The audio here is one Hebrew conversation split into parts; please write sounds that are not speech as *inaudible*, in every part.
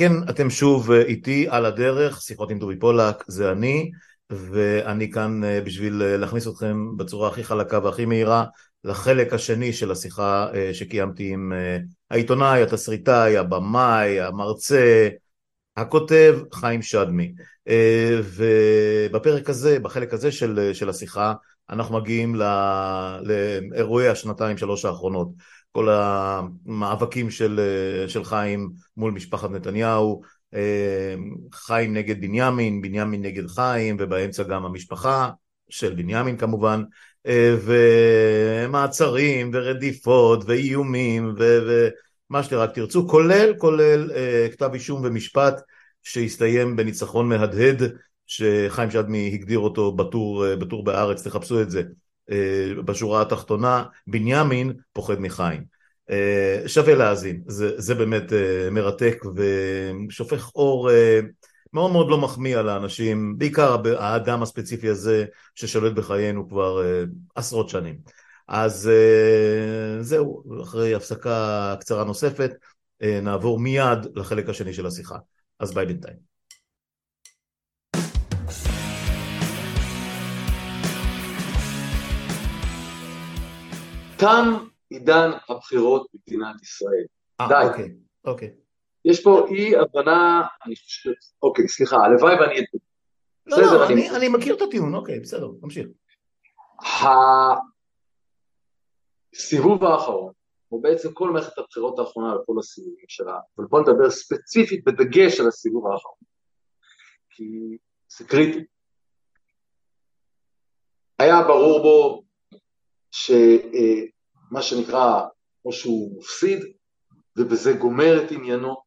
כן, אתם שוב אה, איתי על הדרך, שיחות עם דובי פולק, זה אני, ואני כאן אה, בשביל אה, להכניס אתכם בצורה הכי חלקה והכי מהירה לחלק השני של השיחה שקיימתי עם העיתונאי, התסריטאי, הבמאי, המרצה, הכותב חיים שדמי. ובפרק הזה, בחלק הזה של, של השיחה, אנחנו מגיעים לאירועי השנתיים שלוש האחרונות. כל המאבקים של, של חיים מול משפחת נתניהו, אה, חיים נגד בנימין, בנימין נגד חיים, ובאמצע גם המשפחה של בנימין כמובן, אה, ומעצרים ורדיפות ואיומים ומה שרק תרצו, כולל, כולל אה, כתב אישום ומשפט שהסתיים בניצחון מהדהד שחיים שדמי הגדיר אותו בטור, בטור בארץ, תחפשו את זה, בשורה התחתונה, בנימין פוחד מחיים. אה, שווה להאזין, זה, זה באמת אה, מרתק ושופך אור מאוד מאוד לא מחמיא על האנשים, בעיקר האדם הספציפי הזה ששולט בחיינו כבר עשרות שנים. אז זהו, אחרי הפסקה קצרה נוספת, נעבור מיד לחלק השני של השיחה. אז ביי בינתיים. תם עידן הבחירות במדינת ישראל. 아, די. אוקיי, אוקיי. יש פה אי הבנה, אני חושב, אוקיי, סליחה, הלוואי ואני... לא, בסדר, לא, אני, אני, אני מכיר את הטיעון, אוקיי, בסדר, נמשיך. הסיבוב האחרון, או בעצם כל מערכת הבחירות האחרונה וכל הסיבובים שלה, אבל בוא נדבר ספציפית בדגש על הסיבוב האחרון, כי זה קריטי. היה ברור בו שמה שנקרא, או שהוא מפסיד, ובזה גומר את עניינו,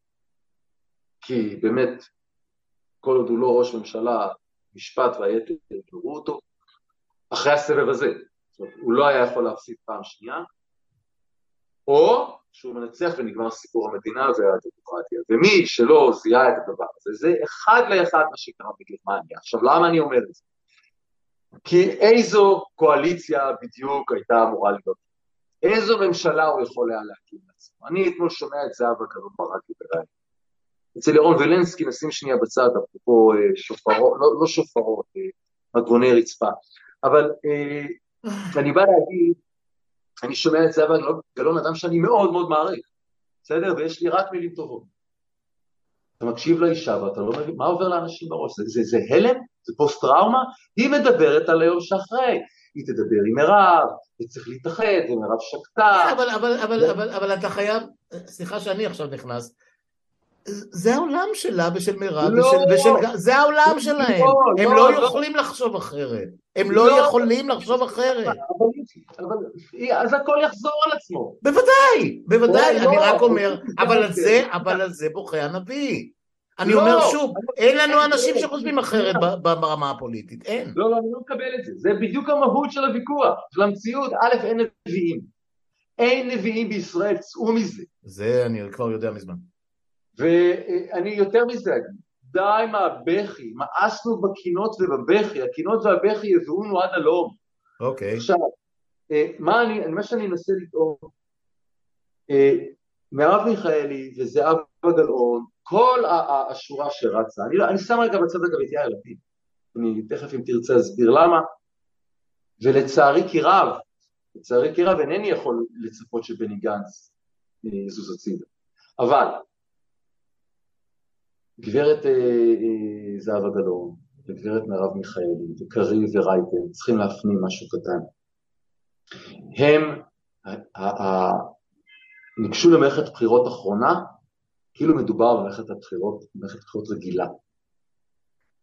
כי באמת, כל עוד הוא לא ראש ממשלה, משפט והיתר יגרו אותו, אחרי הסבב הזה, זאת אומרת, הוא לא היה יכול להפסיד פעם שנייה, או שהוא מנצח ונגמר סיפור המדינה והדמוקרטיה. ומי שלא זיהה את הדבר הזה, זה אחד לאחד מה שקרה בגרמניה. עכשיו, למה אני אומר את זה? כי איזו קואליציה בדיוק הייתה אמורה להיות? איזו ממשלה הוא יכול היה להקים לעצמו? אני אתמול שומע את זהבה גלאון ברדיו בראיון. אצל ירון וילנסקי נשים שנייה בצד, אפרופו אה, שופרות, לא, לא שופרות, אה, מגרוני רצפה, אבל אה, אני בא להגיד, אני שומע את זהבה גלאון, אדם שאני מאוד מאוד מעריך, בסדר? ויש לי רק מילים טובות. אתה מקשיב לאישה ואתה לא מבין, מה עובר לאנשים בראש? זה, זה, זה הלם? זה פוסט טראומה? היא מדברת על היום שאחרי, היא תדבר עם מירב, וצריך להתאחד, ומירב שקטה. כן, אבל, אבל, אבל, אבל, אבל אתה חייב, סליחה שאני עכשיו נכנס, זה העולם שלה ושל מירב לא, ושל, ושל... זה העולם לא, שלהם, לא, הם לא, לא יכולים לחשוב אחרת, הם לא, לא יכולים לחשוב אחרת. אבל, אבל אז הכל יחזור על עצמו. בוודאי, בוודאי, לא, אני לא, רק אומר, אבל על זה, *laughs* אבל על זה בוכה הנביא. אני לא, אומר שוב, אין לנו אנשים שחושבים אחרת ברמה הפוליטית, אין. לא, לא, אני לא מקבל את זה. זה בדיוק המהות של הוויכוח, של המציאות. א', אין נביאים. אין נביאים בישראל, צאו מזה. זה אני כבר יודע מזמן. ואני יותר מזה אגיד, די מהבכי, מאסנו בקינות ובבכי, הקינות והבכי יביאונו עד הלום. אוקיי. עכשיו, אה, מה, אני, מה שאני אנסה לטעון, אה, מרב מיכאלי וזהבה גלאון כל השורה שרצה, אני, לא, אני שם רגע בצד אגב את יאיר לפיד, אני תכף אם תרצה אסביר למה, ולצערי כי רב, לצערי כי רב אינני יכול לצפות שבני גנץ יזוז הצידה, אבל גברת אה, אה, זהבה גלאון וגברת מרב מיכאלי וקריב ורייטן צריכים להפנים משהו קטן, הם ניגשו למערכת בחירות אחרונה כאילו מדובר במערכת הבחירות, במערכת בחירות רגילה.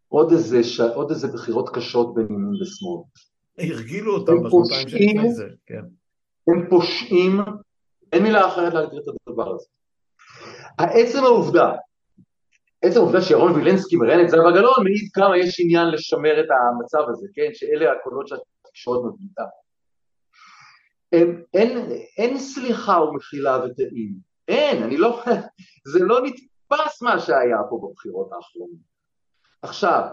עוד איזה, ש... עוד איזה בחירות קשות בין ימין ושמאל. הרגילו אותם בשנתיים שלפני זה, כן. הם פושעים, אין מילה אחרת להגדיר את הדבר הזה. העצם העובדה, עצם העובדה שירון וילנסקי מראיין את זהבה גלאון מעיד כמה יש עניין לשמר את המצב הזה, כן, שאלה הקולות שהתקשורת מבליטה. אין, אין, אין סליחה ומחילה וטעים. אין, אני לא, *laughs* זה לא נתפס מה שהיה פה בבחירות האחרונות. עכשיו,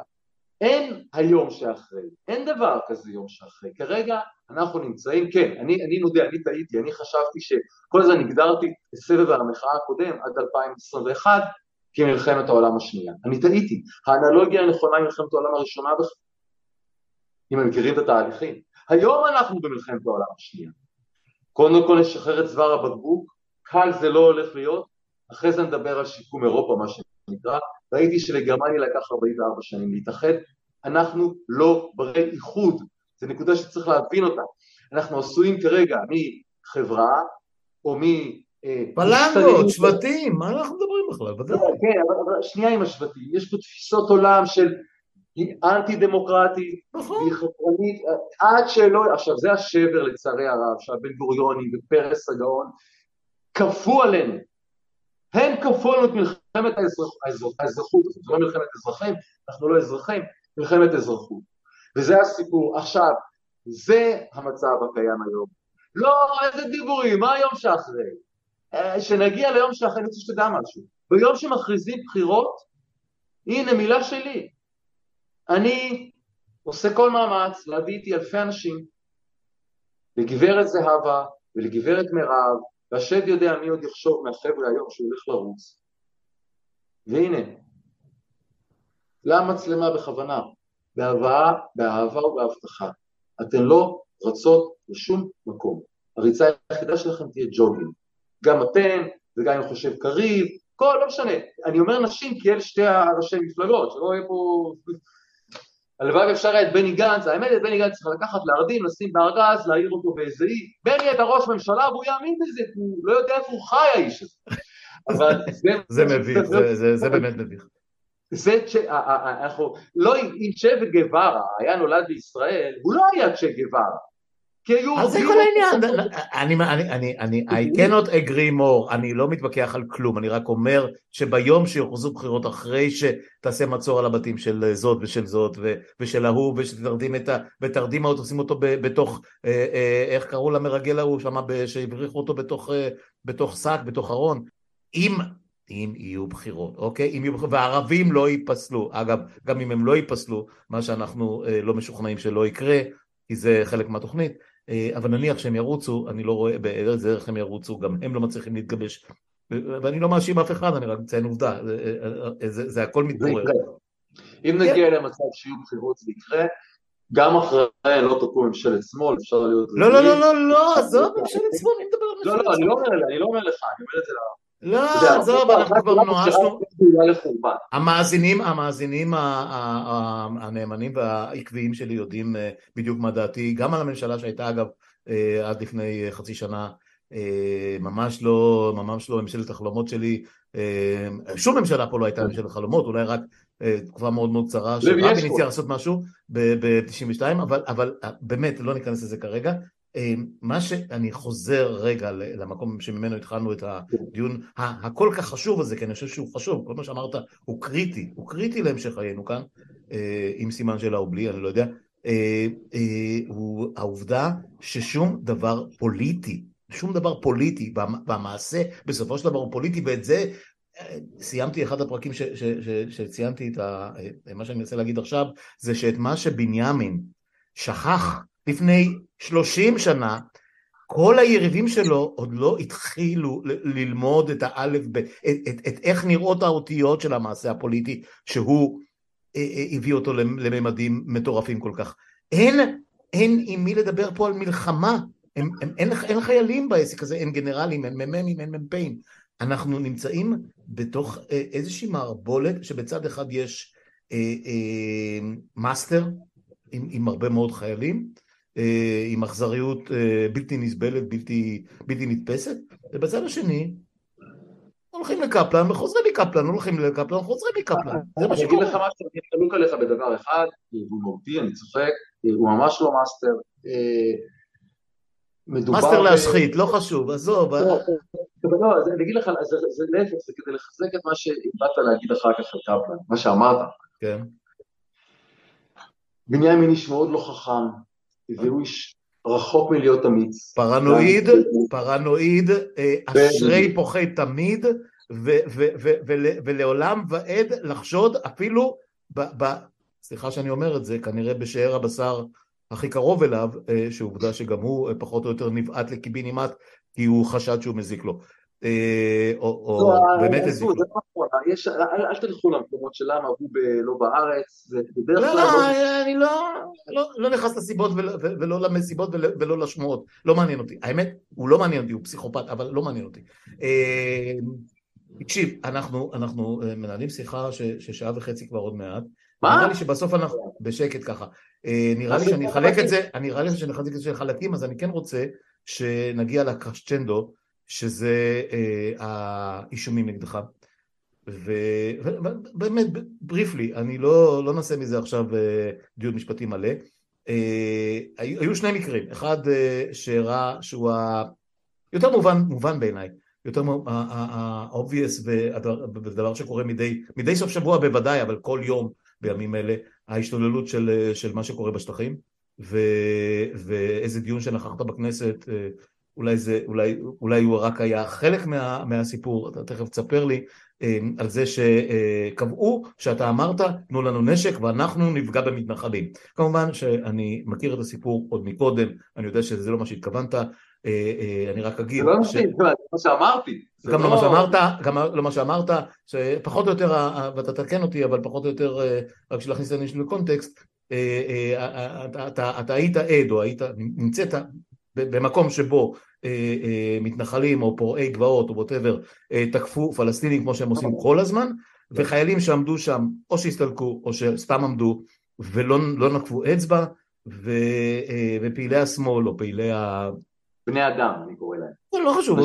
אין היום שאחרי, אין דבר כזה יום שאחרי. כרגע אנחנו נמצאים, כן, אני, אני מודה, אני טעיתי, אני חשבתי שכל הזמן הגדרתי את סבב המחאה הקודם עד 2021, כמלחמת העולם השנייה. אני טעיתי. האנלוגיה הנכונה היא מלחמת העולם הראשונה בכלל. אם הם מכירים את התהליכים. היום אנחנו במלחמת העולם השנייה. קודם כל נשחרר את צוואר הבקבוק, קל זה לא הולך להיות, אחרי זה נדבר על שיקום אירופה, מה שנקרא. ראיתי שלגרמניה לקח 44 שנים להתאחד, אנחנו לא ברי איחוד, זו נקודה שצריך להבין אותה. אנחנו עשויים כרגע מחברה או מ... פלנגות, אה, שבטים, מה אנחנו מדברים בכלל? ודאי. כן, אבל שנייה עם השבטים, יש פה תפיסות עולם של היא אנטי דמוקרטית, נכון. היא חתרנית, עד שלא, עכשיו זה השבר לצערי הרב, שהבן גוריוני ופרס הגאון כפו עלינו, הם כפו עלינו את מלחמת האזרחות, זאת לא מלחמת אזרחים, אנחנו לא אזרחים, מלחמת אזרחות, וזה הסיפור. עכשיו, זה המצב הקיים היום. לא, איזה דיבורים, מה היום שאחרי? אה, שנגיע ליום שאחרי, אני רוצה שתדע משהו. ביום שמכריזים בחירות, הנה מילה שלי, אני עושה כל מאמץ להביא איתי אלפי אנשים, לגברת זהבה ולגברת מירב, והשד יודע מי עוד יחשוב מהחבר'ה היום שהוא הולך לרוץ. והנה, למצלמה בכוונה? בהבאה, באהבה ובהבטחה. אתן לא רצות לשום מקום. הריצה היחידה שלכם תהיה ג'וגינג. גם אתן, וגם אם חושב קריב, כל, לא משנה. אני אומר נשים כי אלה שתי הראשי מפלגות, שלא יהיה פה הלוואי ואפשר היה את בני גנץ, האמת את בני גנץ צריך לקחת, להרדים, לשים בארגז, להעיר אותו באיזה אי, בני אתה ראש ממשלה והוא יאמין בזה, הוא לא יודע איפה הוא חי האיש הזה. אבל זה... זה מביך, זה באמת מביך. זה, אנחנו, לא, אם צ'ה וגווארה היה נולד בישראל, הוא לא היה צ'ה גווארה. אז זה כל העניין, אני, אני, אני, אני, I cannot agree more, אני לא מתווכח על כלום, אני רק אומר שביום שיוכרזו בחירות אחרי שתעשה מצור על הבתים של זאת ושל זאת ושל ההוא ושתרדים את ה... ותרדים אותו, תשים אותו בתוך, אה, אה, איך קראו למרגל ההוא שם, שהבריחו אותו בתוך, אה, בתוך שק, בתוך ארון, אם אם יהיו בחירות, אוקיי? אם יהיו בחירות, והערבים לא ייפסלו. אגב, גם אם הם לא ייפסלו, מה שאנחנו אה, לא משוכנעים שלא יקרה, כי זה חלק מהתוכנית, אבל נניח שהם ירוצו, אני לא רואה בארץ דרך הם ירוצו, גם הם לא מצליחים להתגבש, ואני לא מאשים אף אחד, אני רק מציין עובדה, זה, אה, זה, זה הכל מתעורר. אם נגיע כן. למצב שיהיו בחירות זה יקרה, גם אחרי לא תקום ממשלת שמאל, אפשר להיות... לא, לא, לא, לא, לא, עזוב ממשלת שמאל, מי מדבר על ממשלת שמאל? לא, לא, אני לא אומר לך, אני אומר את זה לא, עזוב, אנחנו כבר נואשנו. המאזינים, המאזינים הנאמנים והעקביים שלי יודעים אה, בדיוק מה דעתי, גם על הממשלה שהייתה אגב אה, עד לפני חצי שנה, אה, ממש לא, ממש לא ממשלת החלומות שלי, שום ממשלה פה לא הייתה ממשלת חלומות, אולי רק תקופה מאוד מאוד קצרה, שרבין הציע לעשות משהו ב-92, אבל באמת, לא ניכנס לזה כרגע. אמ, מה שאני חוזר רגע למקום שממנו התחלנו את הדיון הכל כך חשוב הזה, כי אני חושב שהוא חשוב, כל מה שאמרת הוא קריטי, הוא קריטי להמשך חיינו כאן, אה, עם סימן שאלה או בלי, אני לא יודע, אה, אה, הוא העובדה ששום דבר פוליטי, שום דבר פוליטי במעשה בסופו של דבר הוא פוליטי, ואת זה סיימתי אחד הפרקים ש, ש, ש, שציינתי את ה, מה שאני מנסה להגיד עכשיו, זה שאת מה שבנימין שכח לפני שלושים שנה, כל היריבים שלו עוד לא התחילו ללמוד את האלף, את, את, את איך נראות האותיות של המעשה הפוליטי שהוא אה, אה, הביא אותו לממדים מטורפים כל כך. אין, אין עם מי לדבר פה על מלחמה, אין, אין, אין, אין חיילים בעסק הזה, אין גנרלים, אין מ"מים, אין מ"פים. אנחנו נמצאים בתוך אה, איזושהי מערבולת שבצד אחד יש אה, אה, מאסטר עם, עם הרבה מאוד חיילים, עם אכזריות אה, בלתי נסבלת, בלתי, בלתי נתפסת, ובצד השני הולכים לקפלן וחוזרים מקפלן, הולכים לקפלן וחוזרים מקפלן, זה מה שקורה. אני אגיד לך משהו, אני חלוק עליך בדבר אחד, הוא מהותי, אני צוחק, הוא ממש לא מאסטר. אה, מאסטר להשחית, לא חשוב, עזוב. לא, לא אני אגיד לך, זה להפך, זה כדי לחזק את מה שהבאת להגיד אחר כך על קפלן, מה שאמרת. כן. בנימין איש מאוד לא חכם, והוא איש רחוק מלהיות אמיץ. פרנואיד, פרנואיד, אה, אשרי פוחי תמיד, ולעולם ועד לחשוד אפילו, ב, סליחה שאני אומר את זה, כנראה בשאר הבשר הכי קרוב אליו, אה, שעובדה שגם הוא אה, פחות או יותר נבעט לקיבינימט, כי הוא חשד שהוא מזיק לו. אה, או, לא, באמת איזה... זה לא אל תלכו למקומות של למה הוא לא בארץ, זה בדרך כלל... לא, אני לא נכנס לסיבות ולא למסיבות ולא לשמועות, לא מעניין אותי. האמת, הוא לא מעניין אותי, הוא פסיכופת, אבל לא מעניין אותי. תקשיב, אנחנו מנהלים שיחה ששעה וחצי כבר עוד מעט. מה? נראה לי שבסוף אנחנו, בשקט ככה, נראה לי שאני אחלק את זה, נראה לי שאני אחלק את זה לחלקים, אז אני כן רוצה שנגיע לקרשצ'נדו, שזה אה, האישומים נגדך. ובאמת, בריפלי, אני לא, לא נעשה מזה עכשיו אה, דיון משפטי מלא. אה, היו שני מקרים, אחד אה, שהראה שהוא ה... יותר מובן, מובן בעיניי, יותר ה-obvious ודבר שקורה מדי, מדי סוף שבוע בוודאי, אבל כל יום בימים אלה, ההשתוללות של, של מה שקורה בשטחים, ו, ואיזה דיון שנכחת בכנסת אולי, זה, אולי, אולי הוא רק היה חלק מה, מהסיפור, אתה תכף תספר לי, אה, על זה שקבעו שאתה אמרת תנו לנו נשק ואנחנו נפגע במתנחלים. כמובן שאני מכיר את הסיפור עוד מקודם, אני יודע שזה לא מה שהתכוונת, אה, אה, אני רק אגיד... זה לא ש... מה שאמרתי. גם לא מה שאמרת, גם לא מה שאמרת, שפחות או יותר, ואתה תקן אותי, אבל פחות או יותר, רק בשביל להכניס את זה לקונטקסט, אתה היית עד או היית, נמצאת במקום שבו אה, אה, מתנחלים או פורעי גבעות או ווטאבר אה, תקפו פלסטינים כמו שהם עושים כל הזמן וחיילים שעמדו שם או שהסתלקו או שסתם עמדו ולא לא נקפו אצבע ו, ופעילי השמאל או פעילי ה... בני אדם אני קורא להם. זה לא חשוב,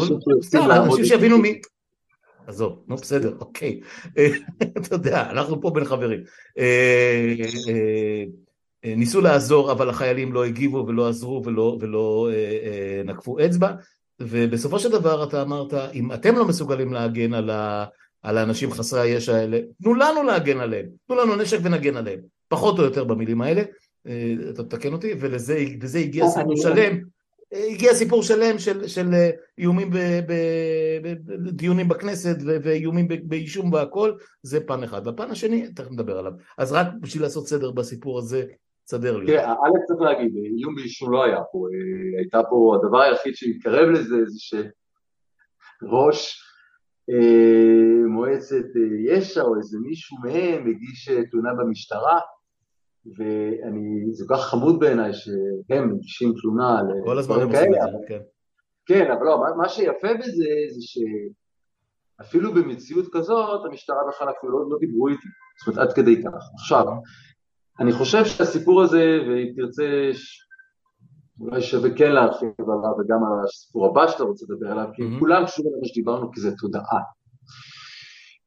אנשים שיבינו מי... עזוב, נו בסדר, אוקיי. *laughs* אתה יודע, אנחנו פה בין חברים. ניסו לעזור אבל החיילים לא הגיבו ולא עזרו ולא, ולא אה, אה, נקפו אצבע. ובסופו של דבר אתה אמרת אם אתם לא מסוגלים להגן על, ה, על האנשים חסרי הישע האלה תנו לנו להגן עליהם, תנו לנו נשק ונגן עליהם. פחות או יותר במילים האלה. אה, אתה תתקן אותי ולזה הגיע סיפור שלם. הגיע סיפור שלם של, של איומים בדיונים בכנסת ואיומים באישום והכל, זה פן אחד. והפן השני, תכף נדבר עליו. אז רק בשביל לעשות סדר בסיפור הזה, תסדר לי. תראה, א' צריך להגיד, איום באישום לא היה פה, אה, הייתה פה, הדבר היחיד שהתקרב לזה זה שראש אה, מועצת אה, יש"ע או איזה מישהו מהם הגיש תלונה במשטרה ואני, זה כל כך חמוד בעיניי שהם מגישים תלונה על כל הזמן הם עושים את זה, כן. כן, אבל לא, מה שיפה בזה זה שאפילו במציאות כזאת המשטרה בכלל אפילו לא, לא דיברו איתי, זאת אומרת עד כדי כך. עכשיו, אני חושב שהסיפור הזה, ואם תרצה, אולי שווה כן להרחיב עליו וגם על הסיפור הבא שאתה רוצה לדבר עליו, כי mm-hmm. כולם קשורים למה שדיברנו כי זה תודעה.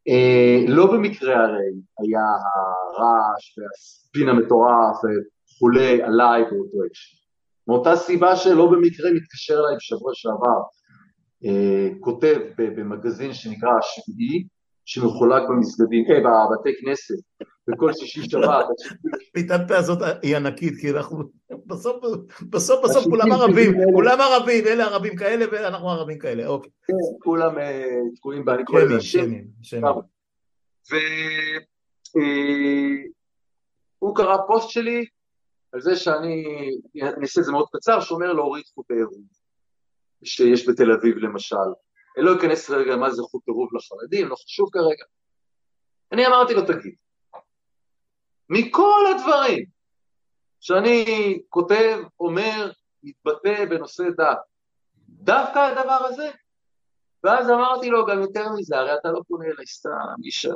אה, לא במקרה הרי היה הרעש והספין המטורף וכולי עליי באותו הקשר. מאותה סיבה שלא במקרה מתקשר אליי בשבוע שעבר אה, כותב במגזין שנקרא השביעי שמחולק במסגדים, אה, בבתי כנסת בכל שישי שבת. פיתת הזאת היא ענקית, כי אנחנו בסוף בסוף בסוף כולם ערבים, כולם ערבים, אלה ערבים כאלה ואנחנו ערבים כאלה, אוקיי. כולם אה, תקועים בה, אני קורא לזה. והוא אה, קרא פוסט שלי על זה שאני, אני אעשה את זה מאוד קצר, שאומר להוריד חוט עירוב, שיש בתל אביב למשל. אני לא אכנס רגע מה זה חוט עירוב לחרדים, לא חשוב כרגע. אני אמרתי לו, תגיד, מכל הדברים שאני כותב, אומר, מתבטא בנושא דת, דווקא הדבר הזה? ואז אמרתי לו גם יותר מזה, הרי אתה לא פונה אליי סתם, איש,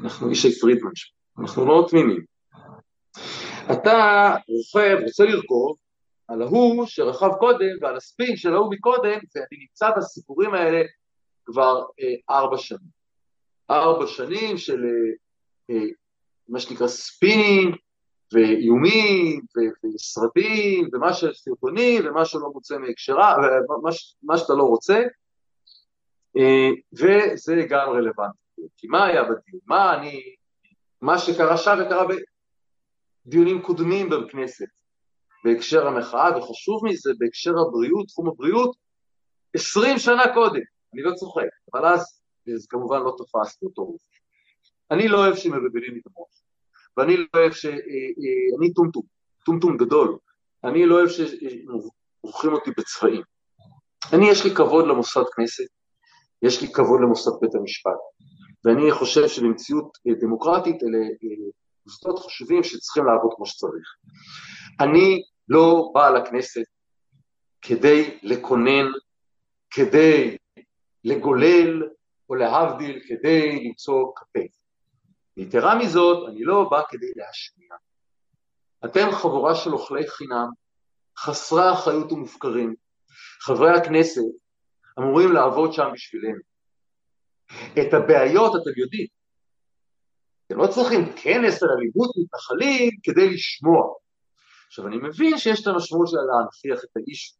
אנחנו אישי פרידמן, אנחנו לא תמימים. אתה רוכב, רוצה לרכוב, על ההוא שרכב קודם ועל הספין של ההוא מקודם, ואני נמצא בסיפורים האלה כבר אה, ארבע שנים. ארבע שנים של אה, אה, מה שנקרא ספינים ואיומים וסרטים ומה שסרטונים ומה שלא מוצא מהקשרה, ומה שאתה לא רוצה, אה, וזה גם רלוונטי. כי מה היה בדיון? מה אני, מה שקרה שם וקרה בדיונים קודמים בכנסת בהקשר המחאה, וחשוב מזה, בהקשר הבריאות, תחום הבריאות, עשרים שנה קודם, אני לא צוחק, אבל אז זה כמובן לא תפס באותו רוב. אני לא אוהב שמבלבלים לי את המוח. ואני לא אוהב ש... אה, אה, אני טומטום, טומטום גדול, אני לא אוהב שמורחים אותי בצבעים. אני, יש לי כבוד למוסד כנסת, יש לי כבוד למוסד בית המשפט, ואני חושב שבמציאות דמוקרטית אלה מוסדות חשובים שצריכים לעבוד כמו שצריך. אני לא בא לכנסת כדי לקונן, כדי לגולל, או להבדיל, כדי למצוא כתף. יתרה מזאת, אני לא בא כדי להשמיע. אתם חבורה של אוכלי חינם, חסרי אחריות ומופקרים. חברי הכנסת אמורים לעבוד שם בשבילנו. את הבעיות אתם יודעים. אתם לא צריכים כנס על אלימות מתנחלים כדי לשמוע. עכשיו אני מבין שיש את המשמעות של להנכיח את האיש,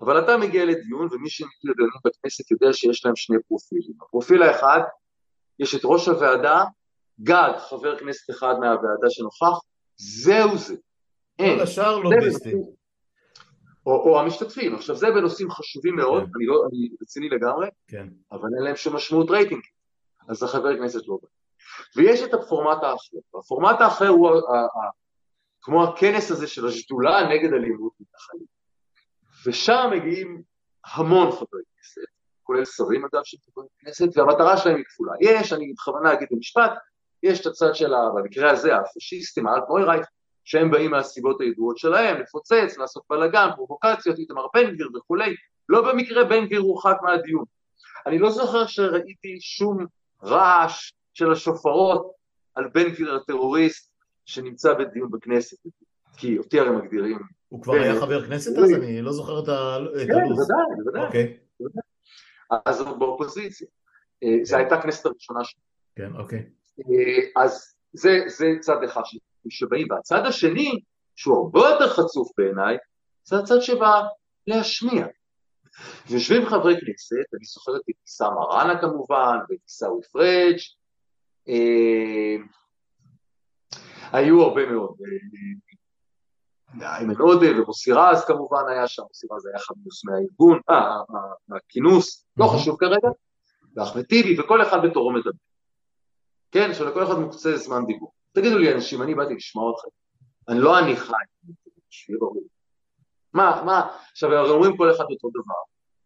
אבל אתה מגיע לדיון ומי שמגיע לדיונים בכנסת יודע שיש להם שני פרופילים. הפרופיל האחד, יש את ראש הוועדה, גג חבר כנסת אחד מהוועדה שנוכח, זהו זה. כל השאר לוביסטים. או, או המשתתפים. עכשיו זה בנושאים חשובים מאוד, כן. אני, לא, אני רציני לגמרי, כן. אבל אין להם שום משמעות רייטינג, אז החבר כנסת לא בא. ויש את הפורמט האחר, הפורמט האחר הוא ה, ה, ה, כמו הכנס הזה של השדולה נגד אלימות מתנחלים. ושם מגיעים המון חברי כנסת, כולל שרים אגב של חברי כנסת, והמטרה שלהם היא כפולה. יש, אני בכוונה אגיד במשפט, יש את הצד של, במקרה הזה, הפשיסטים, האלטנוירייך, שהם באים מהסיבות הידועות שלהם, לפוצץ, לעשות בלאגן, פרובוקציות, איתמר בן גביר וכולי, לא במקרה בן גביר הורחק מהדיון. אני לא זוכר שראיתי שום רעש של השופרות על בן גביר הטרוריסט שנמצא בדיון בכנסת, כי אותי הרי מגדירים. הוא כבר היה חבר כנסת אז? אני לא זוכר את הלו"ז. כן, בוודאי, בוודאי. אוקיי. אז הוא באופוזיציה. אה, זו כן. הייתה הכנסת הראשונה שלו. כן, אוקיי. אה, אז זה צד אחד שבאים, והצד השני, שהוא הרבה יותר חצוף בעיניי, זה הצד שבא להשמיע. יושבים חברי כנסת, אני זוכר את אבתיסאם מראענה כמובן, ואת עיסאווי פריג', אה, היו הרבה מאוד, אה, איימן עודה ומוסי רז כמובן היה שם, מוסי רז היה חמוס מהארגון, מהכינוס, לא. חשוב כרגע, ואחמד טיבי, וכל אחד בתורו מדבר. כן, שלכל אחד מוקצה זמן דיבור. תגידו לי אנשים, אני באתי לשמוע אתכם, אני לא אני חי, שיהיה ברור. מה, מה, עכשיו הרי אומרים כל אחד אותו דבר,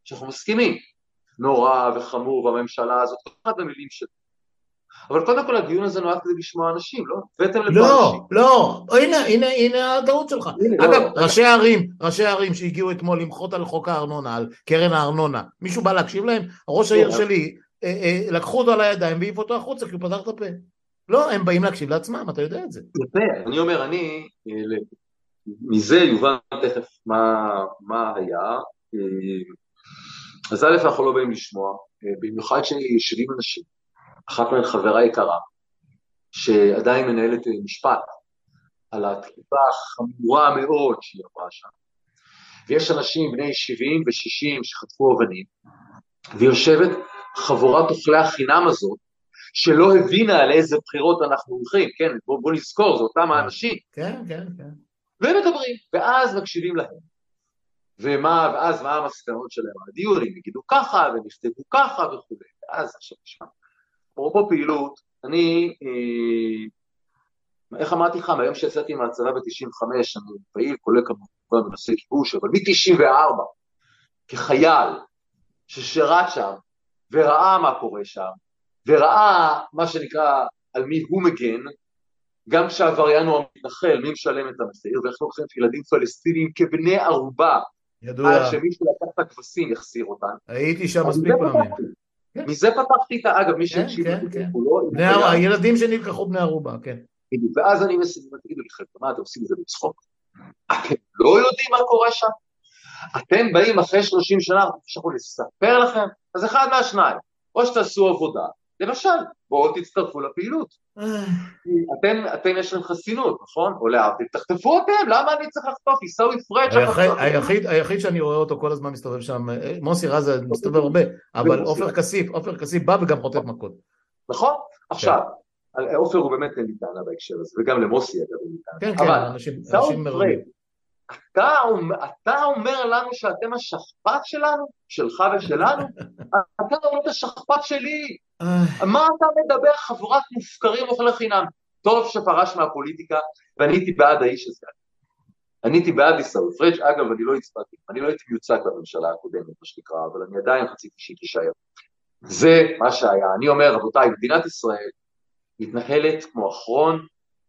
שאנחנו מסכימים, נורא וחמור והממשלה הזאת, כל אחד במילים שלו. אבל קודם כל הדיון הזה נועד כדי לשמוע אנשים, לא? הבאתם לפה לא, אנשים. לא, לא, הנה, הנה, הנה הטעות שלך. הנה, אגב, לא, ראשי ערים, ראשי ערים שהגיעו אתמול למחות על חוק הארנונה, על קרן הארנונה, מישהו בא להקשיב להם? ראש העיר שלי, לקחו אותו על הידיים והעיף אותו החוצה כי הוא פתח את הפה. לא, הם באים להקשיב לעצמם, אתה יודע את זה. יפה, אני אומר, אני, אה, מזה יובן תכף מה, מה היה. אז א', אנחנו לא באים לשמוע, במיוחד שיושבים אנשים, אחת מהן חברה יקרה, שעדיין מנהלת משפט על התקיפה החמורה מאוד שהיא עברה שם, ויש אנשים בני 70 ו-60 שחטפו אבנים, ויושבת חבורת אוכלי החינם הזאת, שלא הבינה על איזה בחירות אנחנו הולכים, כן, בוא, בוא נזכור, זה אותם האנשים. כן, כן, כן. ומדברים, ואז מקשיבים להם. ומה, ואז מה המסקנות שלהם על הדיון, הם יגידו ככה, והם יכתבו ככה וכו', ואז עכשיו נשמע. אפרופו פעילות, אני, אה, איך אמרתי לך, מהיום שיצאתי מהצבא ב-95, אני פעיל, כולל כמובן בנושא כיבוש, אבל מ-94, כחייל ששירת שם, וראה מה קורה שם, וראה מה שנקרא על מי הוא מגן, גם כשהעבריין הוא המתנחל, מי משלם את המחיר, ואיך לוקחים ילדים פלסטינים כבני ערובה, ידוע. עד שמישהו לקח את הכבשים יחסיר אותם. הייתי שם מספיק פעמים. כן. מזה פתחתי את ה... אגב, מי כן, שהקשיב כן, כן. לא... הילדים שנלקחו בני ערובה, כן. ואז אני מסיים, תגידו לי, חבר'ה, מה אתם עושים את זה בצחוק? אתם לא יודעים מה קורה שם? אתם באים אחרי 30 שנה, אנחנו לספר לכם? אז אחד מהשניים, או שתעשו עבודה, למשל, בואו תצטרפו לפעילות. אה. אתם, אתם יש לכם חסינות, נכון? או להבדיל, תחטפו אתם, למה אני צריך לחטוף? עיסאווי פריג' היחיד, היחיד שאני רואה אותו כל הזמן מסתובב שם, אה, מוסי רז מסתובב הרבה, אבל עופר כסיף, עופר כסיף בא וגם חוטף מכות. נכון, עכשיו, כן. עופר הוא באמת טענה בהקשר הזה, וגם למוסי אגב לי טענה. כן, כן, אנשים מרבים. אתה, אתה אומר לנו שאתם השכפ"ץ שלנו? שלך ושלנו? *laughs* אתה אומר את השכפ"ץ שלי. מה אתה מדבר חבורת מופקרים אוכלי חינם? טוב שפרש מהפוליטיקה, ואני הייתי בעד האיש הזה. אני הייתי בעד עיסאווי פריג', אגב, אני לא הצבעתי, אני לא הייתי מיוצג בממשלה הקודמת, מה שנקרא, אבל אני עדיין רציתי שהיא תישאר. זה מה שהיה. אני אומר, רבותיי, מדינת ישראל מתנהלת כמו אחרון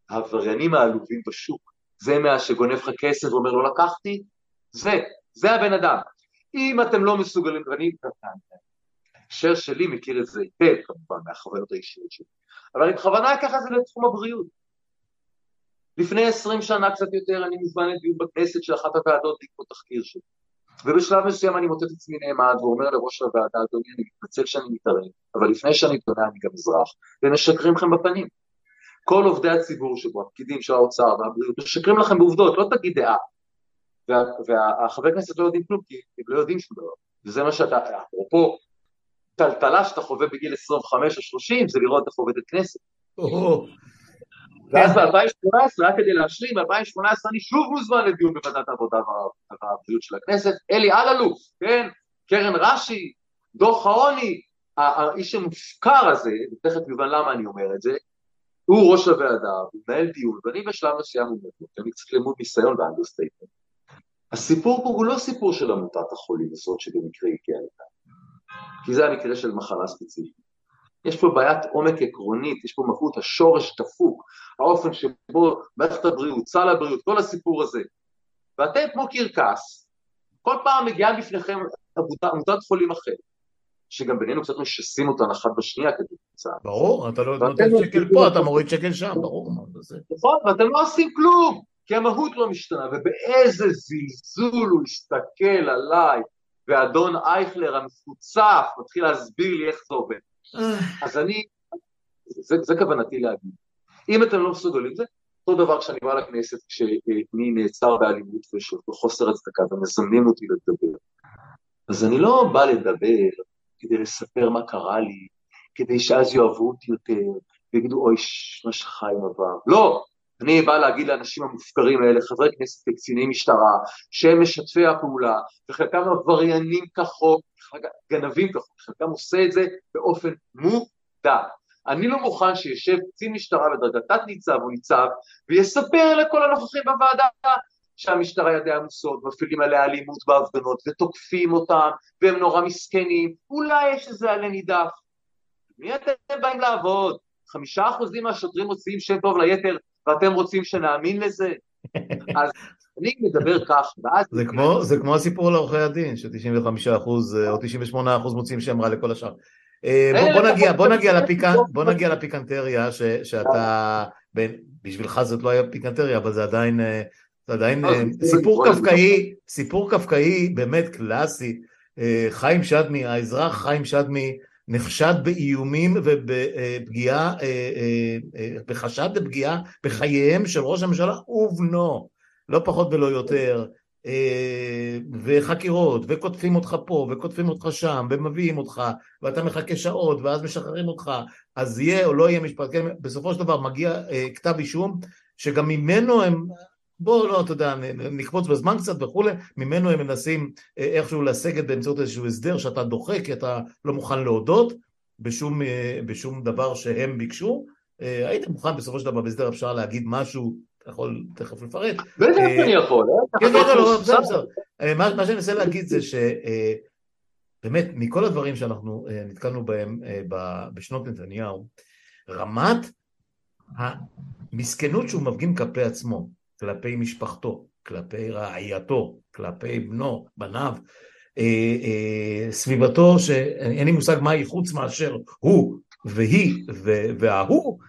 העבריינים העלובים בשוק. זה מה שגונב לך כסף ואומר לא לקחתי, זה, זה הבן אדם. אם אתם לא מסוגלים, ואני, ההקשר שלי מכיר את זה היטב כמובן מהחוויות האישיות שלי, אבל אני בכוונה אקח את זה לתחום הבריאות. לפני עשרים שנה קצת יותר אני מוזמן לדיון בכנסת של אחת הוועדות בעקבות תחקיר שלי. ובשלב מסוים אני את עצמי נעמד ואומר לראש הוועדה, אדוני, אני מתנצל שאני מתערב, אבל לפני שאני תונה אני גם אזרח, ומשקרים לכם בפנים. כל עובדי הציבור שבו, הפקידים של האוצר והבריאות, משקרים לכם בעובדות, לא תגיד דעה. והחברי כנסת לא יודעים כלום, כי הם לא יודעים שום דבר. וזה מה שאתה, אפרופו, טלטלה שאתה חווה בגיל 25 או 30, זה לראות איך עובדת כנסת. ואז ב-2018, רק כדי להשלים, ב-2018 אני שוב מוזמן לדיון בוועדת העבודה והבריאות של הכנסת, אלי אלאלוף, כן, קרן רש"י, דוח העוני, האיש המופקר הזה, ותכף יובן למה אני אומר את זה, הוא ראש הוועדה, הוא מנהל דיון, ואני בשלב מסוים אומר אני קצת למוד ניסיון ב understatement. הסיפור פה הוא לא סיפור של עמותת החולים הזאת שבמקרה הגיעה לכאן, כי זה המקרה של מחלה ספציפית. יש פה בעיית עומק עקרונית, יש פה מהות, השורש דפוק, האופן שבו מערכת הבריאות, סל הבריאות, כל הסיפור הזה. ואתם כמו קרקס, כל פעם מגיעה בפניכם עמותת חולים אחרת, שגם בינינו קצת משסים אותן אחת בשנייה כדי קצת. ברור, אתה לא נותן שקל פה, אתה מוריד שקל שם, ברור. נכון, ואתם לא עושים כלום, כי המהות לא משתנה, ובאיזה זלזול הוא הסתכל עליי, ואדון אייכלר המפוצף מתחיל להסביר לי איך זה עובד. אז אני, זה, זה כוונתי להגיד. אם אתם לא מסוגלים, זה אותו דבר כשאני בא לכנסת, כשאני נעצר באלימות וחוסר הצדקה ומזמנים אותי לדבר. אז אני לא בא לדבר כדי לספר מה קרה לי, כדי שאז יאהבו אותי יותר, ויגידו, אוי, מה שחיים עבר. לא, אני בא להגיד לאנשים המופקרים האלה, חברי כנסת וקציני משטרה, שהם משתפי הפעולה, וחלקם עבריינים כחוק, גנבים כחוק, חלקם עושה את זה באופן מודע. אני לא מוכן שישב קצין משטרה בדרגת תת ניצב או ניצב ויספר לכל הנוכחים בוועדה שהמשטרה ידיה עמוסות, מפעילים עליה אלימות בהפגנות ותוקפים אותם והם נורא מסכנים, אולי יש איזה עלה נידף. מי אתם באים לעבוד? חמישה אחוזים מהשוטרים מוציאים שם טוב ליתר ואתם רוצים שנאמין לזה? *laughs* אז אני מדבר כך, ואז... זה כמו, זה כמו הסיפור על עורכי הדין, ש-95% או 98% מוצאים שם רע לכל השאר. אה, בוא, בוא, נגיע, בוא, נגיע לפיקנ... בוא נגיע לפיקנטריה ש, שאתה, בשבילך זאת לא היה פיקנטריה, אבל זה עדיין, אה, זה עדיין אה, סיפור קפקאי, סיפור קפקאי באמת קלאסי. חיים שדמי, האזרח חיים שדמי, נחשד באיומים ובפגיעה, בחשד לפגיעה בחייהם של ראש הממשלה ובנו. לא פחות ולא יותר, אה, וחקירות, וקוטפים אותך פה, וקוטפים אותך שם, ומביאים אותך, ואתה מחכה שעות, ואז משחררים אותך, אז יהיה או לא יהיה משפט, כן, בסופו של דבר מגיע אה, כתב אישום, שגם ממנו הם, בואו לא, אתה יודע, נקפוץ בזמן קצת וכולי, ממנו הם מנסים אה, איכשהו לסגת באמצעות איזשהו הסדר שאתה דוחה, כי אתה לא מוכן להודות בשום, בשום דבר שהם ביקשו, היית מוכן בסופו של דבר בהסדר אפשר להגיד משהו אתה יכול תכף לפרט. בטח אה, אני יכול. אה? כן, כן, לא, בסדר, בסדר. אה, מה שאני מנסה להגיד זה שבאמת, מכל הדברים שאנחנו נתקלנו בהם בשנות נתניהו, רמת המסכנות שהוא מפגין כלפי עצמו, כלפי משפחתו, כלפי רעייתו, כלפי בנו, בניו, סביבתו, שאין לי מושג מה היא חוץ מאשר הוא והיא וההוא,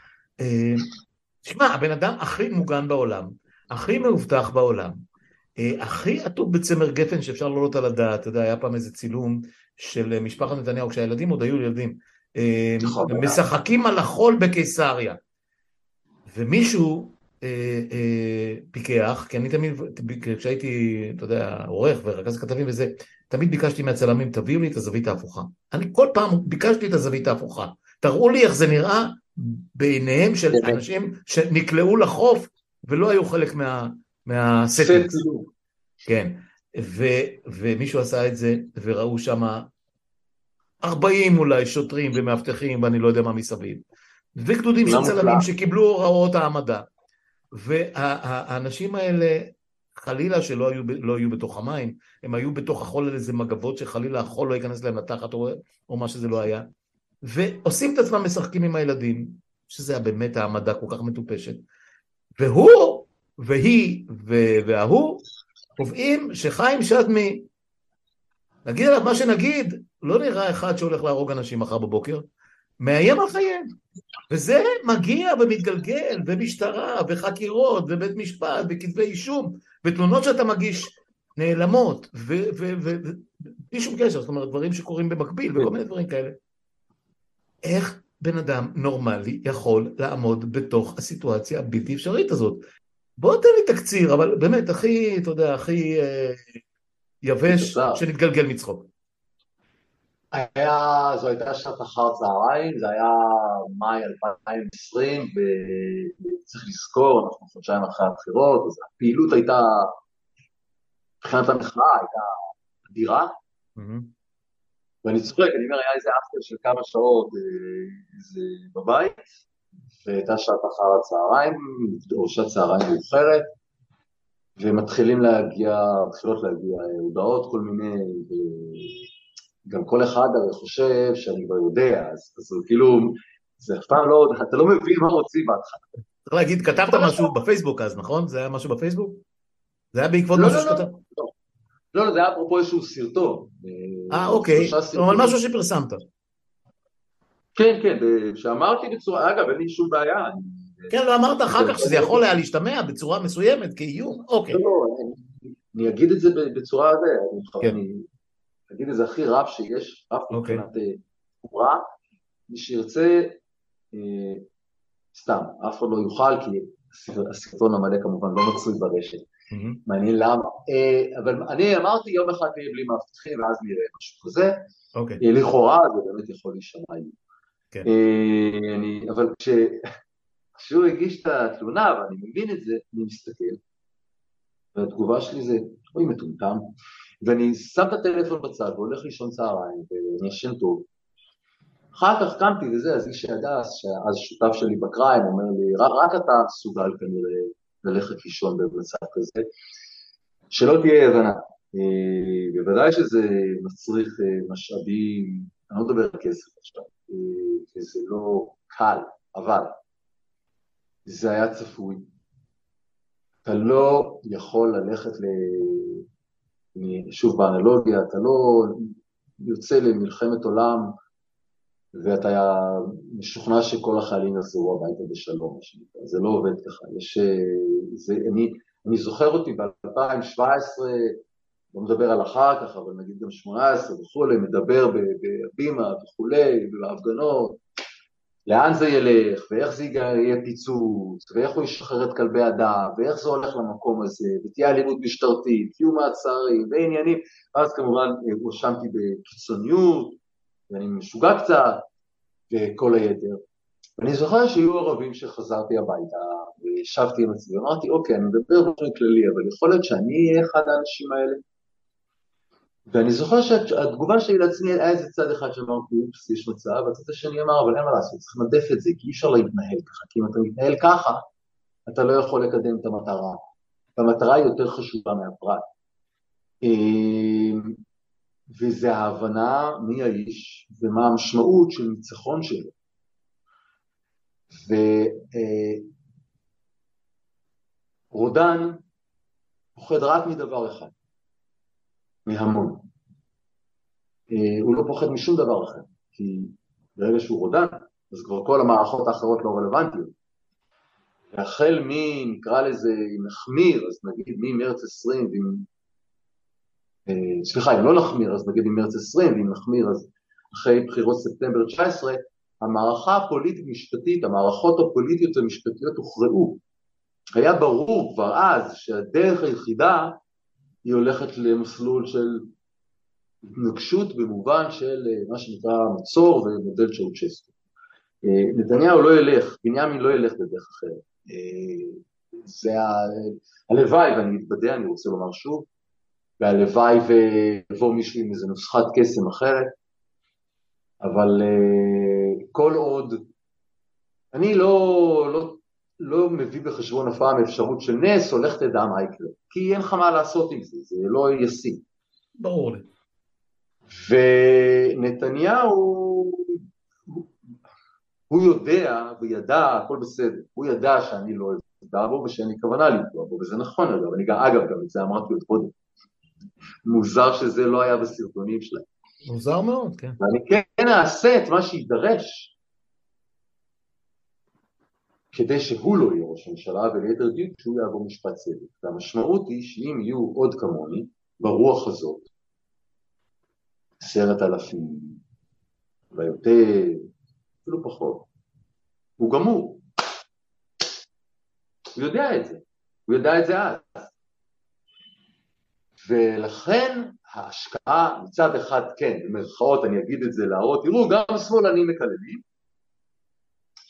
תשמע, הבן אדם הכי מוגן בעולם, הכי מאובטח בעולם, אה, הכי עטוב בצמר גפן שאפשר לעלות על הדעת, אתה יודע, היה פעם איזה צילום של משפחת נתניהו, כשהילדים עוד היו ילדים, אה, נכון. משחקים על החול בקיסריה, ומישהו אה, פיקח, כי אני תמיד, כשהייתי, אתה יודע, עורך ורכז כתבים וזה, תמיד ביקשתי מהצלמים, תביאו לי את הזווית ההפוכה. אני כל פעם ביקשתי את הזווית ההפוכה. תראו לי איך זה נראה בעיניהם של אנשים שנקלעו לחוף ולא היו חלק מה, מהסטינגס. כן, ו, ומישהו עשה את זה וראו שם 40 אולי שוטרים ומאבטחים ואני לא יודע מה מסביב. וגדודים של צלמים שקיבלו הוראות העמדה. והאנשים האלה חלילה שלא היו, לא היו בתוך המים, הם היו בתוך החול על איזה מגבות שחלילה החול לא ייכנס להם לתחת או, או מה שזה לא היה, ועושים את עצמם משחקים עם הילדים, שזה היה באמת העמדה כל כך מטופשת, והוא והיא וההוא קובעים שחיים שדמי, נגיד עליו מה שנגיד, לא נראה אחד שהולך להרוג אנשים מחר בבוקר, מאיים על חייהם. וזה מגיע ומתגלגל, ומשטרה, וחקירות, ובית משפט, וכתבי אישום, ותלונות שאתה מגיש נעלמות, ובלי שום קשר, זאת אומרת, דברים שקורים במקביל, וכל מיני דברים כאלה. איך בן אדם נורמלי יכול לעמוד בתוך הסיטואציה הבלתי אפשרית הזאת? בוא תן לי תקציר, אבל באמת, הכי, אתה יודע, הכי אה, יבש, שנתגלגל מצחוק. היה, זו הייתה שעת אחר צהריים, זה היה מאי 2020, וצריך לזכור, אנחנו חודשיים אחרי הבחירות, אז הפעילות הייתה, מבחינת המחאה, הייתה אדירה. Mm-hmm. ואני צוחק, אני אומר, היה איזה אפטר של כמה שעות אה, איזה בבית, והייתה שעת אחר הצהריים, או שעת צהריים מאוחרת, ומתחילים להגיע, מתחילות להגיע הודעות כל מיני, גם כל אחד הרי חושב שאני כבר יודע, אז, אז כאילו, זה אף פעם לא, אתה לא מבין מה רוצים בהתחלה. צריך להגיד, כתבת משהו בפייסבוק אז, נכון? זה היה משהו בפייסבוק? זה היה בעקבות לא, משהו לא, שכתב? לא, לא, לא, זה היה אפרופו איזשהו סרטון. אה, אוקיי, אבל משהו שפרסמת. כן, כן, שאמרתי בצורה, אגב, אין לי שום בעיה. כן, לא אמרת אחר כך שזה יכול היה להשתמע בצורה מסוימת כאיום, אוקיי. לא, לא, אני אגיד את זה בצורה, כן. אני נגיד את זה הכי רב שיש, רב okay. אוקיי. מבחינת חומרה, אה, מי שירצה, אה, סתם, אף אחד לא יוכל, כי הסרטון המלא כמובן לא מצוי ברשת. Mm-hmm. מעניין למה. אה, אבל אני אמרתי יום אחד נהיה בלי מאבטחים ואז נראה משהו כזה. Okay. אוקיי. אה, לכאורה זה באמת יכול להישמע איום. Okay. כן. אה, אני, אבל כש, כשהוא הגיש את התלונה, ואני מבין את זה, אני מסתכל, והתגובה שלי זה, אוי מטומטם, ואני שם את הטלפון בצד והולך לישון צהריים ואני ישן טוב. אחר כך קמתי וזה, אז איש הדס, שאז שותף שלי בקריים, אומר לי, רק, רק אתה מסוגל כנראה ללכת לישון במצב כזה, שלא תהיה הבנה. אה, בוודאי שזה מצריך אה, משאבים, אני לא מדבר על כסף עכשיו, אה, וזה לא קל, אבל זה היה צפוי. אתה לא יכול ללכת ל... שוב באנלוגיה, אתה לא יוצא למלחמת עולם ואתה משוכנע שכל החיילים יחזרו הביתה בשלום, זה לא עובד ככה, יש, זה, אני, אני זוכר אותי ב-2017, לא מדבר על אחר כך, אבל נגיד גם 18 וכולי, מדבר בהבימה וכולי, בהפגנות, לאן זה ילך, ואיך זה יהיה פיצוץ, ואיך הוא ישחרר את כלבי הדם, ואיך זה הולך למקום הזה, ותהיה אלימות משטרתית, יהיו מעצרים ועניינים, ואז כמובן הואשמתי בקיצוניות, ואני משוגע קצת, וכל היתר. ואני זוכר שהיו ערבים שחזרתי הביתה, וישבתי עם עצמי, ואמרתי, אוקיי, אני מדבר באופן כללי, אבל יכול להיות שאני אהיה אחד האנשים האלה? ואני זוכר שהתגובה שלי לעצמי היה איזה צד אחד שאמר, אופס, יש מצב, והצד השני אמר, אבל אין מה לעשות, צריך לנדף את זה, כי אי אפשר להתנהל ככה, כי אם אתה מתנהל ככה, אתה לא יכול לקדם את המטרה, והמטרה היא יותר חשובה מהפרט. אמ, וזה ההבנה מי האיש ומה המשמעות של ניצחון שלו. ורודן אה, פוחד רק מדבר אחד, מהמון. אה, הוא לא פוחד משום דבר אחר, כי ברגע שהוא רודן, אז כבר כל המערכות האחרות לא רלוונטיות. והחל מ... נקרא לזה, נחמיר, אז נגיד ממרץ 20, ואם... אה, סליחה, אם לא נחמיר, אז נגיד ממרץ 20, ואם נחמיר, אז אחרי בחירות ספטמבר 19, המערכה הפוליטית-משפטית, המערכות הפוליטיות המשפטיות הוכרעו. היה ברור כבר אז שהדרך היחידה היא הולכת למסלול של התנגשות במובן של אה, מה שנקרא מצור ומודל צ'אוצ'סקו. אה, נתניהו לא ילך, בנימין לא ילך בדרך אחרת. אה, זה. הלוואי, ואני מתבדע, אני רוצה לומר שוב, והלוואי ויבוא מישהו עם איזה נוסחת קסם אחרת, אבל כל עוד, אני לא, לא לא מביא בחשבון אף פעם אפשרות של נס, או לך תדע מה יקרה. כי אין לך מה לעשות עם זה, זה לא ישים. ברור לי. ונתניהו, הוא יודע וידע, הכל בסדר, הוא ידע שאני לא אפגע בו ושאין לי כוונה לפגוע בו, וזה נכון אגב, אני גם, אגב, גם את זה אמרתי עוד קודם. מוזר שזה לא היה בסרטונים שלהם. מוזר מאוד, כן. ואני כן אעשה את מה שיידרש כדי שהוא לא יהיה ראש ממשלה, וליתר דיוק שהוא יעבור משפט צדק. והמשמעות היא שאם יהיו עוד כמוני, ברוח הזאת, עשרת אלפים, ויותר, אפילו פחות, הוא גמור. הוא יודע את זה, הוא יודע את זה אז. ולכן ההשקעה מצד אחד, כן, במרכאות אני אגיד את זה להראות, תראו, גם שמאלנים מקללים,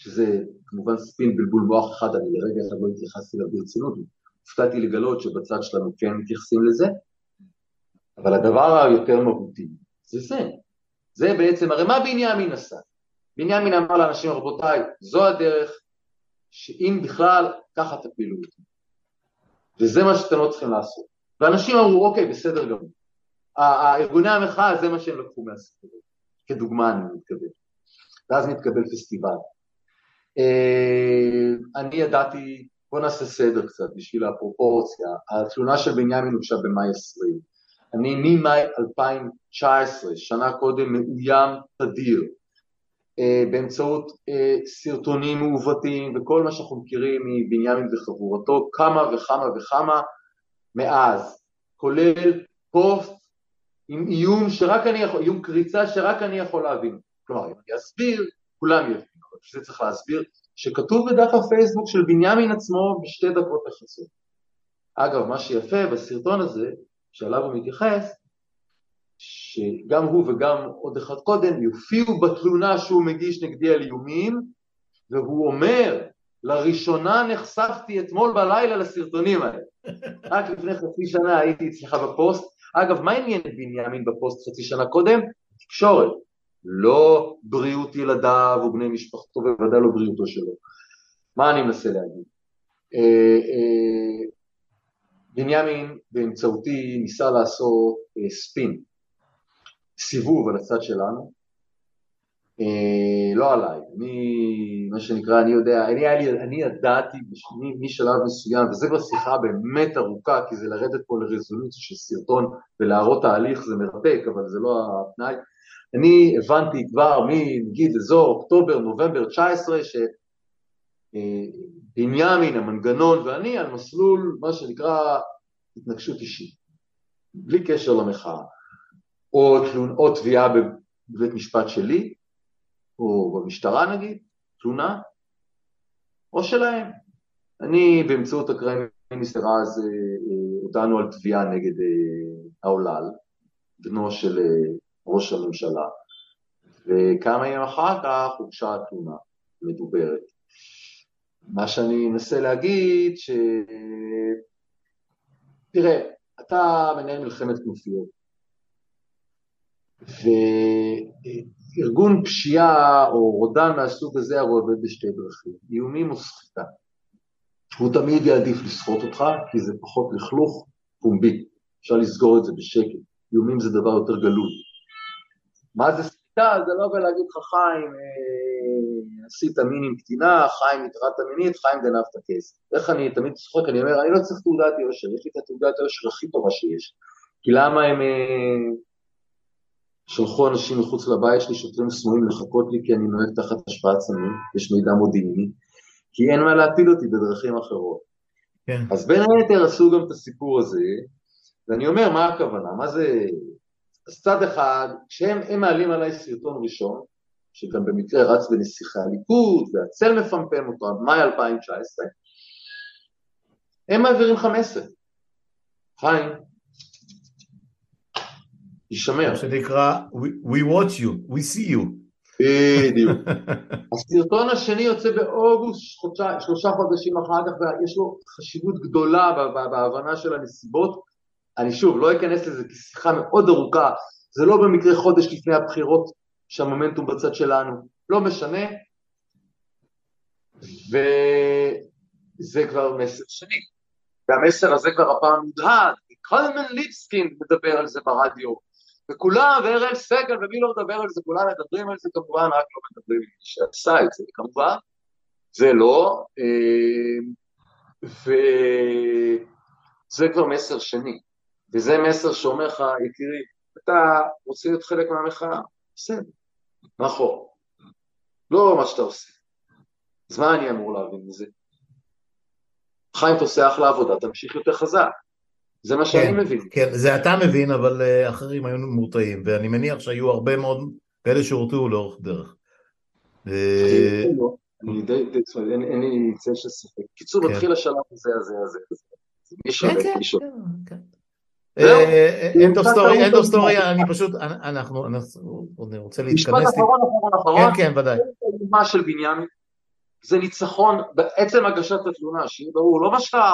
שזה כמובן ספין בלבול מוח אחד, אני לרגע אחד לא התייחסתי אליו ברצינות, הופתעתי לגלות שבצד שלנו כן מתייחסים לזה, אבל הדבר היותר מהותי זה זה, זה בעצם, הרי מה בנימין עשה? בנימין אמר לאנשים, רבותיי, זו הדרך, שאם בכלל, ככה תפילו אותי. וזה מה שאתם לא צריכים לעשות. ואנשים אמרו, אוקיי, בסדר גמור. הארגוני המחאה, זה מה שהם לקחו מהסיפור, כדוגמה אני מתכוון. ואז מתקבל פסטיבל. אה, אני ידעתי, בוא נעשה סדר קצת בשביל הפרופורציה, התלונה של בנימין הוגשה במאי 20. אני ממאי 2019, שנה קודם, מאוים תדיר, אה, באמצעות אה, סרטונים מעוותים וכל מה שאנחנו מכירים מבנימין וחבורתו, כמה וכמה וכמה מאז, כולל פוסט עם איום שרק אני יכול, איום קריצה שרק אני יכול להבין. כלומר, אם אני אסביר, כולם יבינו. בשביל זה צריך להסביר, שכתוב בדף הפייסבוק של בנימין עצמו בשתי דקות לחסות. אגב, מה שיפה בסרטון הזה, שעליו הוא מתייחס, שגם הוא וגם עוד אחד קודם יופיעו בתלונה שהוא מגיש נגדי על איומים, והוא אומר, לראשונה נחשפתי אתמול בלילה לסרטונים האלה. *laughs* רק לפני חצי שנה הייתי אצלך בפוסט. אגב, מה עניין בנימין בפוסט חצי שנה קודם? תקשורת. לא בריאות ילדיו ובני משפחתו, ובוודאי לא בריאותו שלו. מה אני מנסה להגיד? אה, אה, בנימין באמצעותי ניסה לעשות אה, ספין, סיבוב על הצד שלנו, לא עליי, אני, מה שנקרא, אני יודע, אני, אני, אני ידעתי משלב מסוים, וזה כבר שיחה באמת ארוכה, כי זה לרדת פה לרזולוציה של סרטון ולהראות תהליך זה מרתק, אבל זה לא התנאי, אני הבנתי כבר מנגיד אזור אוקטובר, נובמבר 19, שבנימין, המנגנון ואני על מסלול, מה שנקרא התנגשות אישית, בלי קשר למחאה, או תביעה בבית משפט שלי, או במשטרה נגיד, תלונה, או שלהם. אני באמצעות אקראי מיניסטר אז אה, אה, הודענו על תביעה נגד אה, העולל, בנו של ראש הממשלה, וכמה ימים אחר כך הוגשה התלונה מדוברת. מה שאני אנסה להגיד, ש... תראה, אתה מנהל מלחמת כנופיות, וארגון פשיעה או רודן מהסוג הזה הרי עובד בשתי דרכים, איומים או סחיטה. הוא תמיד יעדיף לסחוט אותך, כי זה פחות לכלוך פומבי, אפשר לסגור את זה בשקט. איומים זה דבר יותר גלוי. מה זה סחיטה? זה לא בלהגיד לך חיים, אה, עשית מין עם קטינה, חיים התרעת מינית, חיים גנבת כסף. איך אני תמיד צוחק, אני אומר, אני לא צריך תעודת יושר, יש לי את התעודת יושר הכי טובה שיש. כי למה הם אה, שלחו אנשים מחוץ לבית שלי, שוטרים סמויים לחכות לי כי אני נוהג תחת השפעת סמים, יש מידע מודיעיני, כי אין מה להפיל אותי בדרכים אחרות. כן. אז בין היתר עשו גם את הסיפור הזה, ואני אומר, מה הכוונה? מה זה אז צד אחד, כשהם מעלים עליי סרטון ראשון, שגם במקרה רץ בנסיכי הליכוד, והצל מפמפם אותו עד מאי 2019, הם מעבירים לך מסר. חיים, יישמר. שנקרא, we, watch you, we see you. בדיוק. *laughs* הסרטון השני יוצא באוגוסט, שלושה, שלושה חודשים אחר כך, ויש לו חשיבות גדולה בהבנה של הנסיבות. אני שוב, לא אכנס לזה כי שיחה מאוד ארוכה, זה לא במקרה חודש לפני הבחירות שהמומנטום בצד שלנו, לא משנה. זה כבר מסר שני. והמסר הזה כבר הפעם מודהד, קולמן ליבסקין מדבר על זה ברדיו, וכולם, ואראל סגל ומי לא מדבר על זה, כולם מדברים על זה כמובן, רק לא מדברים עם מי שעשה את זה כמובן, זה לא, אה, וזה כבר מסר שני, וזה מסר שאומר לך, יקירי, אתה רוצה להיות חלק מהמחאה, בסדר, נכון, לא מה שאתה עושה. אז מה אני אמור להבין מזה? חיים, אתה עושה אחלה עבודה, תמשיך יותר חזק. זה מה שאני כן, מבין. כן, זה אתה מבין, אבל uh, אחרים היו מורתעים, ואני מניח שהיו הרבה מאוד כאלה שהורתעו לאורך דרך. אני די, אין לי צל של ספק. קיצור, כן. מתחיל השלב הזה, הזה, הזה. מי שולט, מי. end of story, end of story, אני פשוט, אנחנו, אני רוצה להתכנס. משפט אחרון, אחרון, אחרון. כן, כן, ודאי. מה של בנימין, זה ניצחון בעצם הגשת התלונה, שיהיה ברור, לא מה שקרה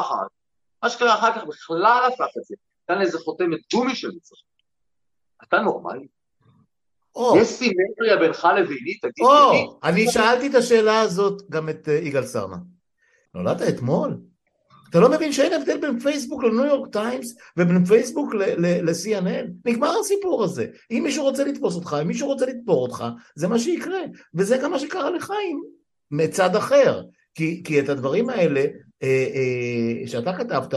מה שקרה אחר כך בכלל הפך את זה, נתן לזה חותמת גומי של ניצחון. אתה נורמלי? יש סימטריה בינך לביני, תגיד לי. אני שאלתי את השאלה הזאת גם את אה, יגאל סרנה. נולדת אתמול? אתה לא מבין שאין הבדל בין פייסבוק לניו יורק טיימס ובין פייסבוק ל-CNN? נגמר הסיפור הזה. אם מישהו רוצה לתפוס אותך, אם מישהו רוצה לתפור אותך, זה מה שיקרה. וזה גם מה שקרה לחיים מצד אחר. כי, כי את הדברים האלה שאתה כתבת,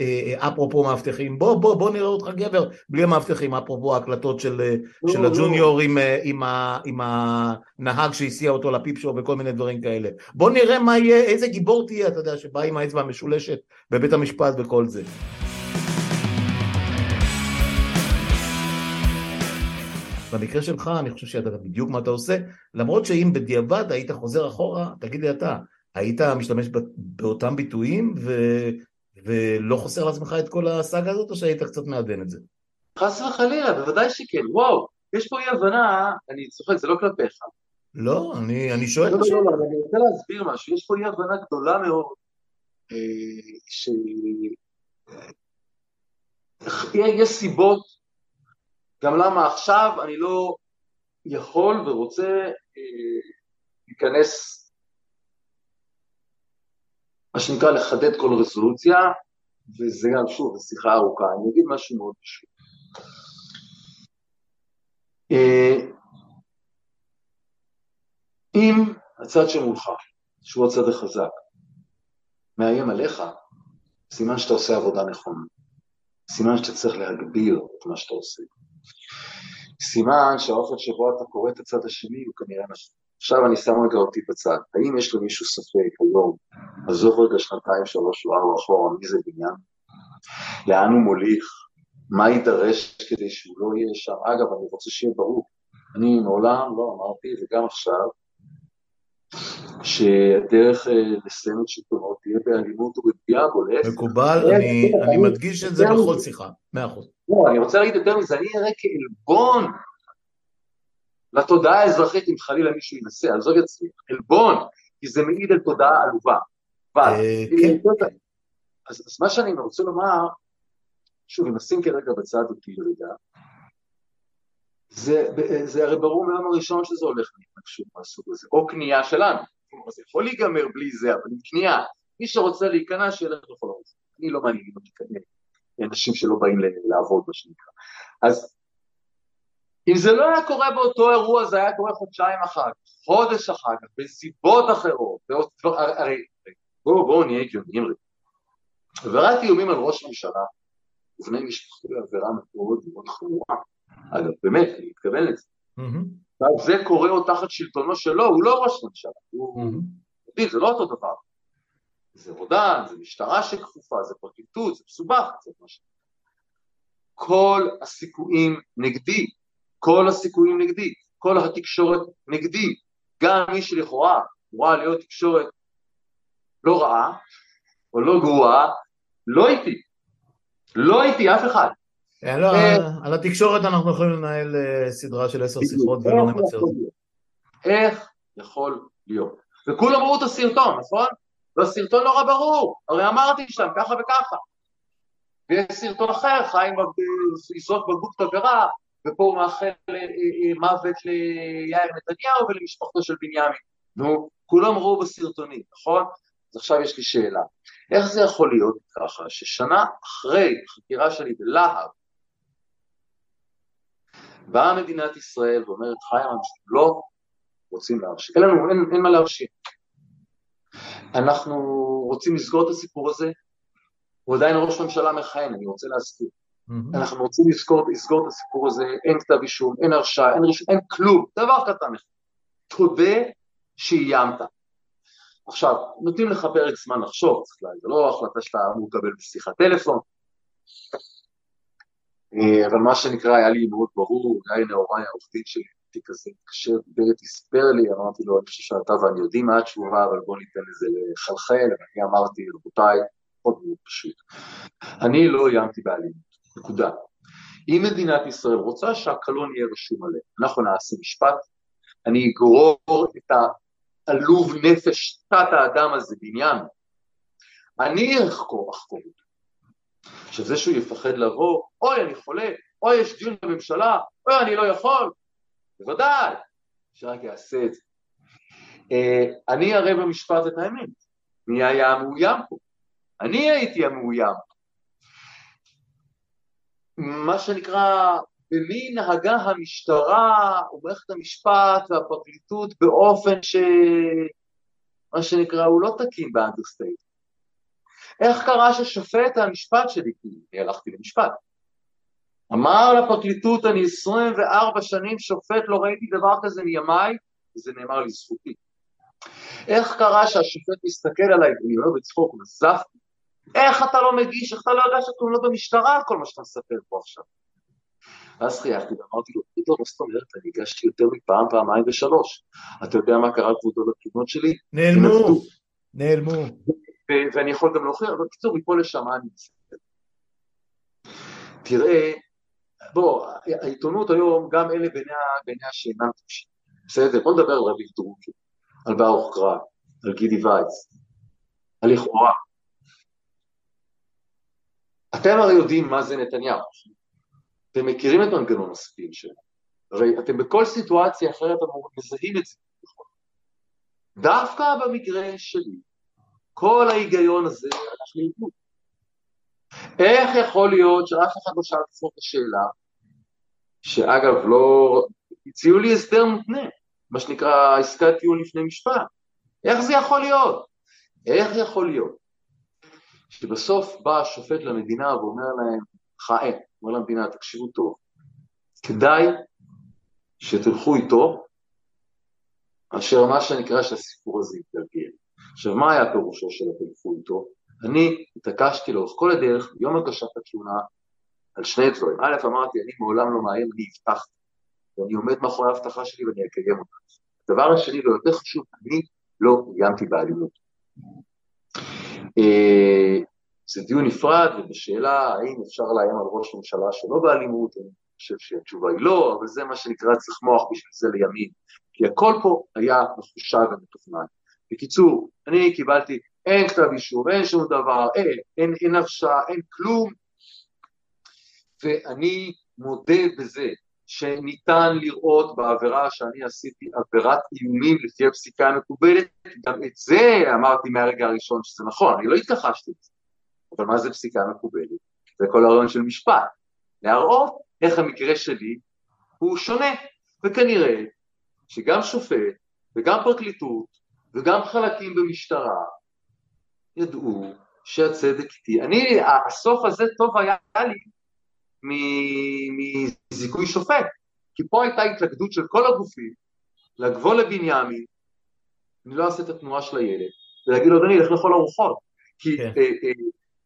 אה, אפרופו מאבטחים, בוא בוא בוא נראה אותך גבר בלי המאבטחים, אפרופו ההקלטות של, לא, של לא. הג'וניור עם, עם, עם הנהג שהסיע אותו לפיפ שואו וכל מיני דברים כאלה. בוא נראה מה יהיה, איזה גיבור תהיה, אתה יודע, שבא עם האצבע המשולשת בבית המשפט וכל זה. במקרה שלך אני חושב שידעת בדיוק מה אתה עושה, למרות שאם בדיעבד היית חוזר אחורה, תגיד לי אתה, היית משתמש באותם ביטויים ו... ולא חוסר לעצמך את כל הסאגה הזאת, או שהיית קצת מעדן את זה? חס וחלילה, בוודאי שכן. וואו, יש פה אי הבנה, אני צוחק, זה לא כלפיך. לא, אני, אני שואל. לא, לא, לא, אני רוצה להסביר משהו. יש פה אי הבנה גדולה מאוד, אה, שיש סיבות, גם למה עכשיו אני לא יכול ורוצה אה, להיכנס מה שנקרא לחדד כל רזולוציה, וזה גם, שוב, שיחה ארוכה. אני אגיד משהו מאוד פשוט. אה, אם הצד שמולך, שהוא הצד החזק, מאיים עליך, סימן שאתה עושה עבודה נכונה. סימן שאתה צריך להגביר את מה שאתה עושה. סימן שהאופן שבו אתה קורא את הצד השני הוא כנראה נכון. עכשיו אני שם רגע אותי בצד, האם יש למישהו ספק היום, עזוב רגע שנתיים, שלוש או ארבע אחורה, מי זה בניין? לאן הוא מוליך? מה יידרש כדי שהוא לא יהיה שם? אגב, אני רוצה שיהיה ברור, אני מעולם לא אמרתי, וגם עכשיו, שהדרך אה, לסיים את שלטונות תהיה באלימות ובפגיעה בולט. מקובל, אני מדגיש את זה בכל שיחה, מאה אחוז. לא, אני רוצה להגיד יותר מזה, אני אראה כעלבון לתודעה האזרחית אם חלילה מישהו ינסה, עזוב יצליח, עלבון, כי זה מעיד על תודעה עלובה. אבל, אה, כן. אז, מה שאני רוצה לומר, שוב, אם נשים כרגע בצד אותי רגע, זה, זה הרי ברור מהיום הראשון שזה הולך להתנגשות מהסוג הזה, או קנייה שלנו, זה יכול להיגמר בלי זה, אבל עם קנייה, מי שרוצה להיכנס שילך לכל הרוצה, אני לא מעניין אותי כנראה, אנשים שלא באים לעבוד מה שנקרא, אז אם זה לא היה קורה באותו אירוע, זה היה קורה חודשיים אחר כך, חודש אחר כך, בסיבות אחרות, הרי בואו בואו נהיה הגיוניים רגע. עבירת איומים על ראש הממשלה ובני משפחתו היא עבירה מאוד מאוד חמורה. אגב, באמת, אני מתכוון לזה. זה קורה עוד תחת שלטונו שלו, הוא לא ראש ממשלה, הוא... זה לא אותו דבר. זה רודן, זה משטרה שכפופה, זה פרקליטות, זה מסובך, זה משהו. כל הסיכויים נגדי, כל הסיכויים נגדי, כל התקשורת נגדי, גם מי שלכאורה אמורה להיות תקשורת לא רעה או לא גרועה, לא איתי, לא איתי אף אחד. אה, לא, אה, על התקשורת אנחנו יכולים לנהל אה, סדרה של עשר שיחות ולא נמצא את זה. איך יכול להיות? וכולם ראו את הסרטון, נכון? והסרטון נורא ברור, הרי אמרתי שם ככה וככה. ויש סרטון אחר, חיים יזרוק בקבוק תבערה, ופה הוא מאחל אה, אה, מוות ליאיר נתניהו ולמשפחתו של בנימין. נו, כולם ראו בסרטונים, נכון? אז עכשיו יש לי שאלה, איך זה יכול להיות ככה ששנה אחרי חקירה שלי בלהב, באה מדינת ישראל ואומרת, חיים, אנחנו לא רוצים להרשים, אין לנו, אין, אין מה להרשים. אנחנו רוצים לסגור את הסיפור הזה, הוא עדיין ראש ממשלה מכהן, אני רוצה להזכיר. Mm-hmm. אנחנו רוצים לסגור, לסגור את הסיפור הזה, אין כתב אישום, אין הרשעה, אין, אין כלום, דבר קטן אחד. תודה שאיימת. עכשיו, נותנים לך פרק זמן לחשוב, זה לא החלטה שאתה אמור לקבל בשיחת טלפון, אה, אבל מה שנקרא היה לי מאוד ברור, גיא נאורי העורך דין שלי, תיק הזה התקשר, דיבר הסבר לי, אמרתי לו, אני חושב שאתה ואני יודעים מה התשובה, אבל בוא ניתן לזה לחלחל, ואני אמרתי, רבותיי, מאוד מאוד פשוט. אני לא איימתי באלימות, נקודה. אם מדינת ישראל רוצה שהקלון יהיה רשום עליה, אנחנו נעשה משפט, אני אגרור את העלוב נפש תת האדם הזה בעניין, אני אחקור, אחקור אותו. עכשיו זה שהוא יפחד לבוא, אוי אני חולה, אוי יש דיון בממשלה, אוי אני לא יכול, בוודאי, שרק יעשה את זה. אה, אני אראה במשפט את האמת, מי היה המאוים פה? אני הייתי המאוים. מה שנקרא, במי נהגה המשטרה ומערכת המשפט והפרקליטות באופן ש... מה שנקרא, הוא לא תקין באנדרסטייט. איך קרה ששופט המשפט שלי, כי אני הלכתי למשפט, אמר לפרקליטות, אני 24 שנים שופט, לא ראיתי דבר כזה מימיי, וזה נאמר לזכותי. איך קרה שהשופט מסתכל עליי, ואני אומר בצחוק, נזפתי, איך אתה לא מגיש, איך אתה לא יודע שהתלונות במשטרה על כל מה שאתה מספר פה עכשיו? ואז חייכתי ואמרתי לו, כבודו, מה זאת אומרת, אני הגשתי יותר מפעם, פעמיים ושלוש. אתה יודע מה קרה כבודו לתלונות שלי? נעלמו, נעלמו. ואני יכול גם להוכיח, אבל בקיצור, מפה לשם אני מסתכל. תראה, בוא, העיתונות היום, גם אלה בעיניה שאינם טיפשים. בסדר, בוא נדבר על רביב דרוקי, על ברוך קרא, על גידי וייץ, על לכאורה. אתם הרי יודעים מה זה נתניהו, אתם מכירים את מנגנון הספין שלו, הרי אתם בכל סיטואציה אחרת מזהים את זה. דווקא במקרה שלי, כל ההיגיון הזה הלך לאיבוד. איך יכול להיות שאף אחד לא שאל את עצמו את השאלה, שאגב לא, הציעו לי הסדר מותנה, מה שנקרא עסקת טיעון לפני משפט, איך זה יכול להיות? איך יכול להיות שבסוף בא השופט למדינה ואומר להם, חיים, אומר למדינה, תקשיבו טוב, כדאי שתלכו איתו, אשר מה שנקרא שהסיפור הזה יתגלגל. עכשיו, מה היה פירושו של התלכו איתו? אני התעקשתי לאורך כל הדרך, ביום הגשת התלונה, על שני דברים. א', אמרתי, אני מעולם לא מאיים, אני הבטחתי, ואני עומד מאחורי ההבטחה שלי ואני אקיים אותה. הדבר השני, ויותר חשוב, אני לא איימתי באלימות. אה, זה דיון נפרד, ובשאלה האם אפשר לאיים על ראש ממשלה שלא באלימות, אני חושב שהתשובה היא לא, אבל זה מה שנקרא צריך מוח בשביל זה לימין. כי הכל פה היה מחושב ומתוכנן. בקיצור, אני קיבלתי, אין כתב אישור, אין שום דבר, אין, אין, הרשעה, אין כלום, ואני מודה בזה שניתן לראות בעבירה שאני עשיתי עבירת איומים לפי הפסיקה המקובלת, גם את זה אמרתי מהרגע הראשון שזה נכון, אני לא התכחשתי לזה, אבל מה זה פסיקה מקובלת? זה כל הרעיון של משפט, להראות איך המקרה שלי הוא שונה, וכנראה שגם שופט וגם פרקליטות וגם חלקים במשטרה ידעו שהצדק איתי. אני, הסוף הזה טוב היה לי מזיכוי שופט, כי פה הייתה התלכדות של כל הגופים לגבול לבנימין, אני לא אעשה את התנועה של הילד, ולהגיד לו, אדוני, לך לכל הרוחות. כי כן. אה, אה,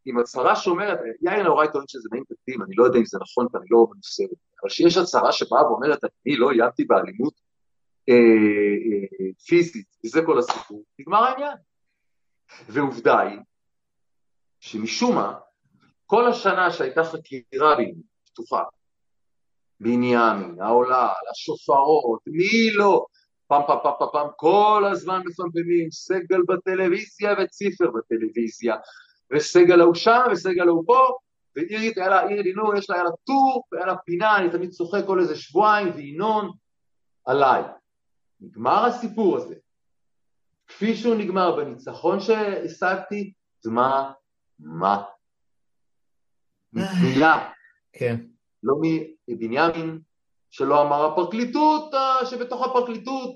עם הצהרה שאומרת, יאיר נאורי טוען שזה נעים תקדים, אני לא יודע אם זה נכון ואני לא מנוסה אבל שיש הצהרה שבאה ואומרת, אני לא איימתי באלימות אה, אה, פיזית, וזה כל הסיפור, נגמר העניין. ועובדה היא שמשום מה, כל השנה שהייתה חקירה פתוחה, בנימין, העולה, השופרות, מי לא, פעם פעם פעם פעם פעם, כל הזמן מפמפמים, סגל בטלוויזיה וציפר בטלוויזיה, וסגל ההוא שם וסגל ההוא פה, ואירית, היה לה, עיר לינור, יש לה, היה לה טור, והיה לה פינה, אני תמיד צוחק כל איזה שבועיים, וינון עליי. נגמר הסיפור הזה. כפי שהוא נגמר בניצחון שהשגתי, מה? מילה. כן. לא מבנימין, שלא אמר הפרקליטות, אה, שבתוך הפרקליטות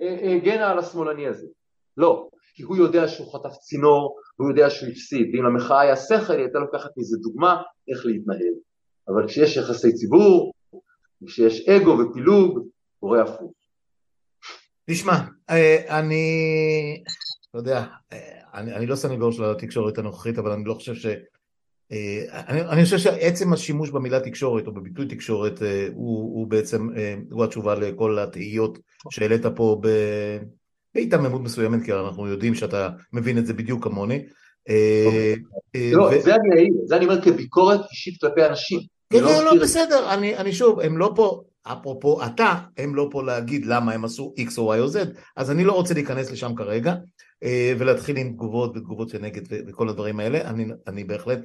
אה, אה, הגנה על השמאלני הזה. לא, כי הוא יודע שהוא חטף צינור, הוא יודע שהוא הפסיד, ואם למחאה היה שכל, היא הייתה לוקחת מזה דוגמה איך להתנהל. אבל כשיש יחסי ציבור, כשיש אגו ופילוג, קורה הפוך. תשמע, אני, לא יודע, אני, אני לא סניגור של התקשורת הנוכחית, אבל אני לא חושב ש... אני, אני חושב שעצם השימוש במילה תקשורת או בביטוי תקשורת אה, הוא, הוא בעצם, אה, הוא התשובה לכל התהיות שהעלית פה בהיתממות מסוימת, כי אנחנו יודעים שאתה מבין את זה בדיוק כמוני. לא, זה אני אעיר, זה אני אומר כביקורת אישית כלפי אנשים. כן, לא, לא, בסדר, אני שוב, הם לא פה, אפרופו אתה, הם לא פה להגיד למה הם עשו X או Y או Z, אז אני לא רוצה להיכנס לשם כרגע ולהתחיל עם תגובות ותגובות שנגד וכל הדברים האלה, אני, בהחלט אה,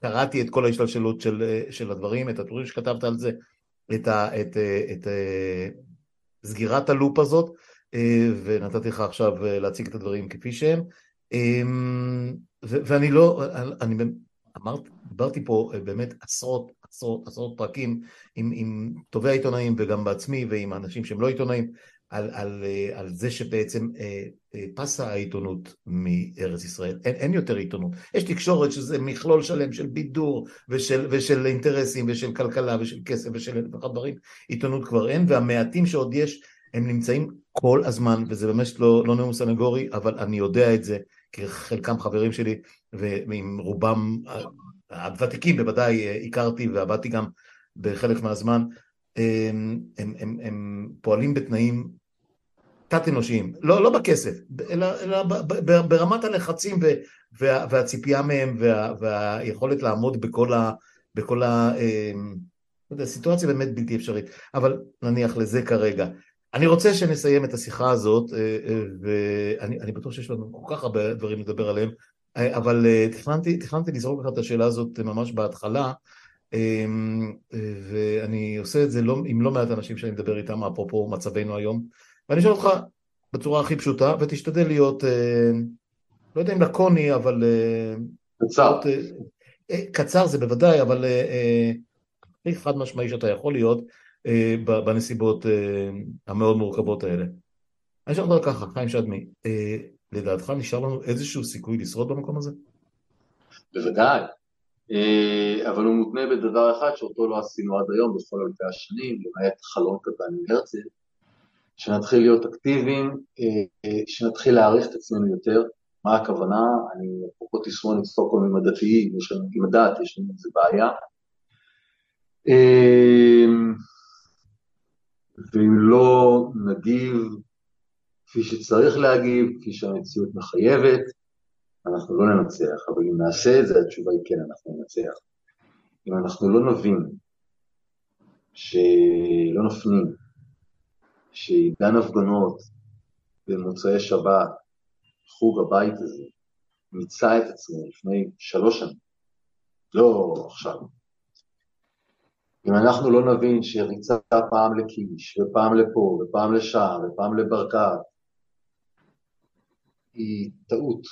קראתי את כל ההשתלשלות של, אה, של הדברים, את הדברים שכתבת על זה, את, ה, את, אה, את, את סגירת הלופ הזאת, ונתתי לך עכשיו להציג את הדברים כפי שהם. ו, ואני לא, אני אמרתי, דיברתי פה באמת עשרות, עשרות, עשרות פרקים עם, עם טובי העיתונאים וגם בעצמי ועם אנשים שהם לא עיתונאים, על, על, אה, על זה שבעצם אה, אה, פסה העיתונות מארץ ישראל, אין, אין יותר עיתונות, יש תקשורת שזה מכלול שלם של בידור ושל, ושל אינטרסים ושל כלכלה ושל כסף ושל אלף ואחת דברים, עיתונות כבר אין, והמעטים שעוד יש הם נמצאים כל הזמן, וזה באמת לא, לא נאום סנגורי, אבל אני יודע את זה, כי חלקם חברים שלי, ועם רובם הוותיקים בוודאי הכרתי ועבדתי גם בחלק מהזמן, הם, הם, הם, הם פועלים בתנאים תת-אנושיים, לא, לא בכסף, אלא, אלא ברמת הלחצים וה, והציפייה מהם וה, והיכולת לעמוד בכל ה... בכל ה אמ, לא סיטואציה באמת בלתי אפשרית, אבל נניח לזה כרגע. אני רוצה שנסיים את השיחה הזאת, אה, אה, ואני בטוח שיש לנו כל כך הרבה דברים לדבר עליהם, אה, אבל תכננתי, תכננתי לזרוק לך את השאלה הזאת ממש בהתחלה, אמ, ואני עושה את זה לא, עם לא מעט אנשים שאני מדבר איתם, אפרופו מצבנו היום. ואני אשאל אותך בצורה הכי פשוטה, ותשתדל להיות, אה, לא יודע אם לקוני, אבל... אה, קצר. אה, קצר זה בוודאי, אבל הכי חד משמעי שאתה יכול להיות בנסיבות המאוד מורכבות האלה. אני אשאל אותך ככה, חיים שדמי, לדעתך נשאר לנו איזשהו סיכוי לשרוד במקום הזה? בוודאי, אבל הוא מותנה בדבר אחד שאותו לא עשינו עד היום בכל אלפי השנים, למעט חלון קטן עם הרצל, שנתחיל להיות אקטיביים, אה, אה, שנתחיל להעריך את עצמנו יותר. מה הכוונה? אני אפרופו תסמונת סטוקהולם עם הדתיים, יש לנו עם הדת, יש לנו איזה בעיה. אה, ואם לא נגיב כפי שצריך להגיב, כפי שהמציאות מחייבת, אנחנו לא ננצח, אבל אם נעשה את זה, התשובה היא כן, אנחנו ננצח. אם אנחנו לא נבין, שלא נפנים, שעידן הפגנות במוצאי שבת, חוג הבית הזה, מיצה את עצמו לפני שלוש שנים, לא עכשיו. אם אנחנו לא נבין שריצה פעם לקיש, ופעם לפה, ופעם לשם, ופעם לברקת, היא טעות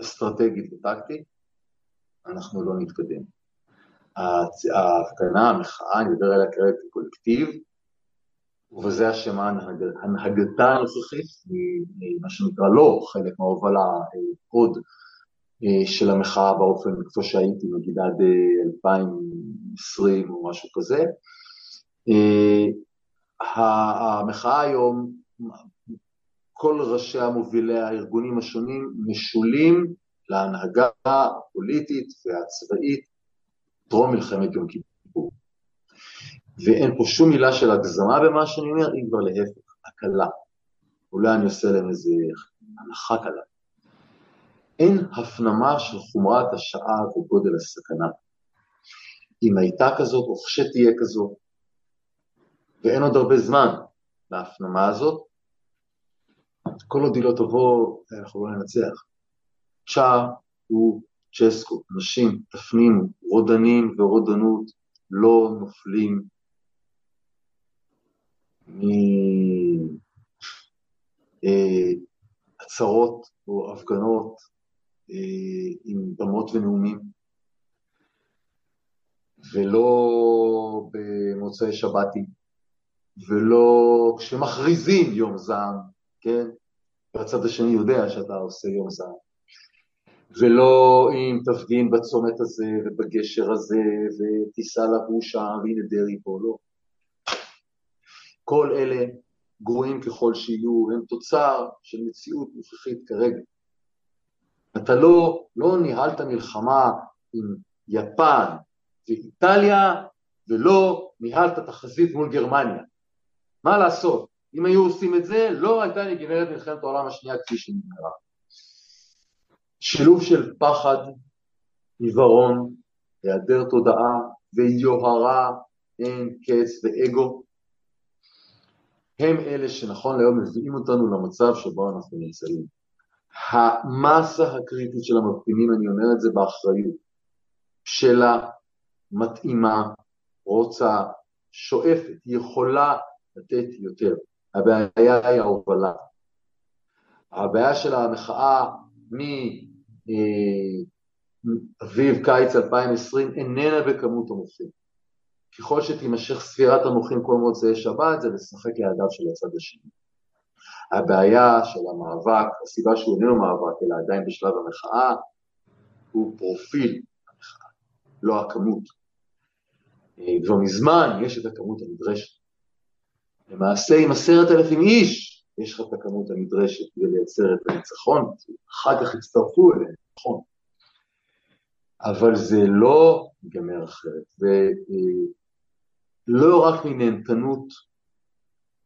אסטרטגית וטקטית, אנחנו לא נתקדם. ההפגנה, המחאה, אני מדבר עליה כרגע כקולקטיב, ובזה אשמה הנהגתה הנוכחית, מה שנקרא לא חלק מההובלה עוד אה, של המחאה באופן כפי שהייתי נגיד עד 2020 אה, או משהו כזה. אה, המחאה היום, כל ראשי המובילי הארגונים השונים משולים להנהגה הפוליטית והצבאית טרום מלחמת יום כיפור. ואין פה שום מילה של הגזמה במה שאני אומר, היא כבר להפך, הקלה. אולי אני עושה להם איזה הנחה קלה. אין הפנמה של חומרת השעה וגודל הסכנה. אם הייתה כזאת, או כשתהיה כזאת, ואין עוד הרבה זמן להפנמה הזאת, כל עוד היא לא תבוא, אנחנו לא ננצח. צ'ה הוא צ'סקו, אנשים, תפנימו, רודנים ורודנות לא נופלים עצרות או הפגנות אה, עם במות ונאומים, ולא במוצאי שבתים, ולא כשמכריזים יום זעם, כן? והצד השני יודע שאתה עושה יום זעם. ולא אם תפגין בצומת הזה ובגשר הזה ותיסע לגור שם והנה דרעי פה, לא. כל אלה, גרועים ככל שיהיו, הם תוצר של מציאות נוכחית כרגע. אתה לא, לא ניהלת מלחמה עם יפן ואיטליה ולא ניהלת תחזית מול גרמניה. מה לעשות? אם היו עושים את זה, לא הייתה נגמרת מלחמת העולם השנייה כפי שנגמרה. שילוב של פחד, עיוורון, היעדר תודעה ויוהרה, אין קץ ואגו, הם אלה שנכון להיום מביאים אותנו למצב שבו אנחנו נמצאים. המסה הקריטית של המפגינים, אני אומר את זה באחריות, שלה מתאימה, רוצה, שואפת, היא לתת יותר. הבעיה היא ההובלה. הבעיה של המחאה מאביב קיץ 2020 איננה בכמות המוחים. ככל שתימשך ספירת המוחים כל מוצאי שבת זה לשחק לידיו של הצד השני. הבעיה של המאבק, הסיבה שהוא איננו מאבק אלא עדיין בשלב המחאה, הוא פרופיל המחאה, לא הכמות. כבר מזמן יש את הכמות הנדרשת. למעשה עם עשרת אלפים איש יש לך את הכמות הנדרשת כדי לייצר את הניצחון, אחר כך יצטרפו אליהם, נכון. אבל זה לא ייגמר אחרת, ולא רק מנהנתנות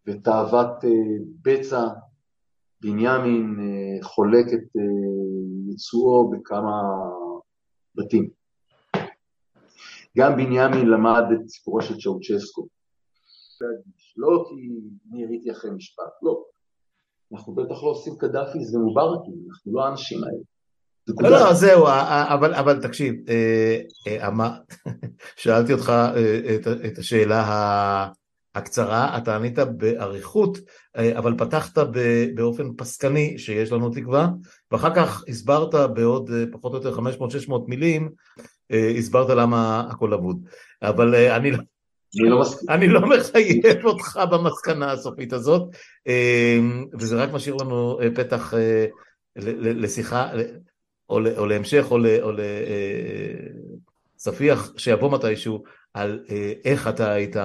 ותאוות אה, בצע, בנימין אה, חולק את אה, יצואו בכמה בתים. גם בנימין למד את סיפורו של צ'אוצ'סקו. לא כי ראיתי אחרי משפט, לא. אנחנו בטח לא עושים קדאפיס ומובארקים, אנחנו לא האנשים האלה. לא, לא, זהו, אבל, אבל תקשיב, אה, אה, *laughs* שאלתי אותך אה, את השאלה הקצרה, אתה ענית באריכות, אבל פתחת באופן פסקני שיש לנו תקווה, ואחר כך הסברת בעוד פחות או יותר 500-600 מילים, הסברת למה הכל אבוד. אבל אני לא... אני לא מסכים. אני לא מחייב אותך במסקנה הסופית הזאת, וזה רק משאיר לנו אה, פתח אה, לשיחה, או להמשך, או לספיח אה, שיבוא מתישהו, על איך אתה היית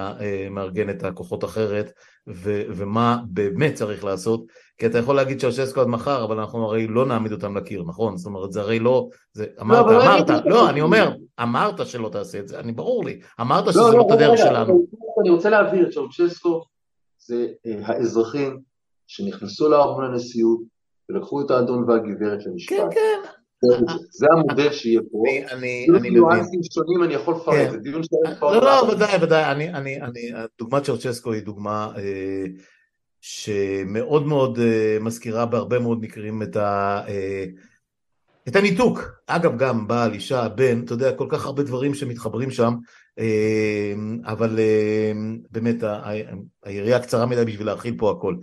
מארגן את הכוחות אחרת, ומה באמת צריך לעשות. כי אתה יכול להגיד שאושסקו עד מחר, אבל אנחנו הרי לא נעמיד אותם לקיר, נכון? זאת אומרת, זה הרי לא... זה, אמרת, לא, אמרת, לא, לא אני אומר, אמרת שלא תעשה את זה, אני ברור לי, אמרת לא, שזה לא, לא הדרך שלנו. אני רוצה להבהיר, שאושסקו זה אה, האזרחים שנכנסו לארמון הנשיאות ולקחו את האדון והגברת למשפט. כן, כן. זה המודל שיהיה פה. אני מבין. ניואנסים שונים אני יכול לפרט, כן. זה דיון שלם. לא, לא, ודאי, ודאי. דוגמת צ'אוצ'סקו היא דוגמה אה, שמאוד מאוד אה, מזכירה בהרבה מאוד מקרים את ה... אה, את הניתוק, אגב גם בעל, אישה, בן, אתה יודע, כל כך הרבה דברים שמתחברים שם, אה, אבל באמת היריעה קצרה מדי בשביל להכיל פה הכל.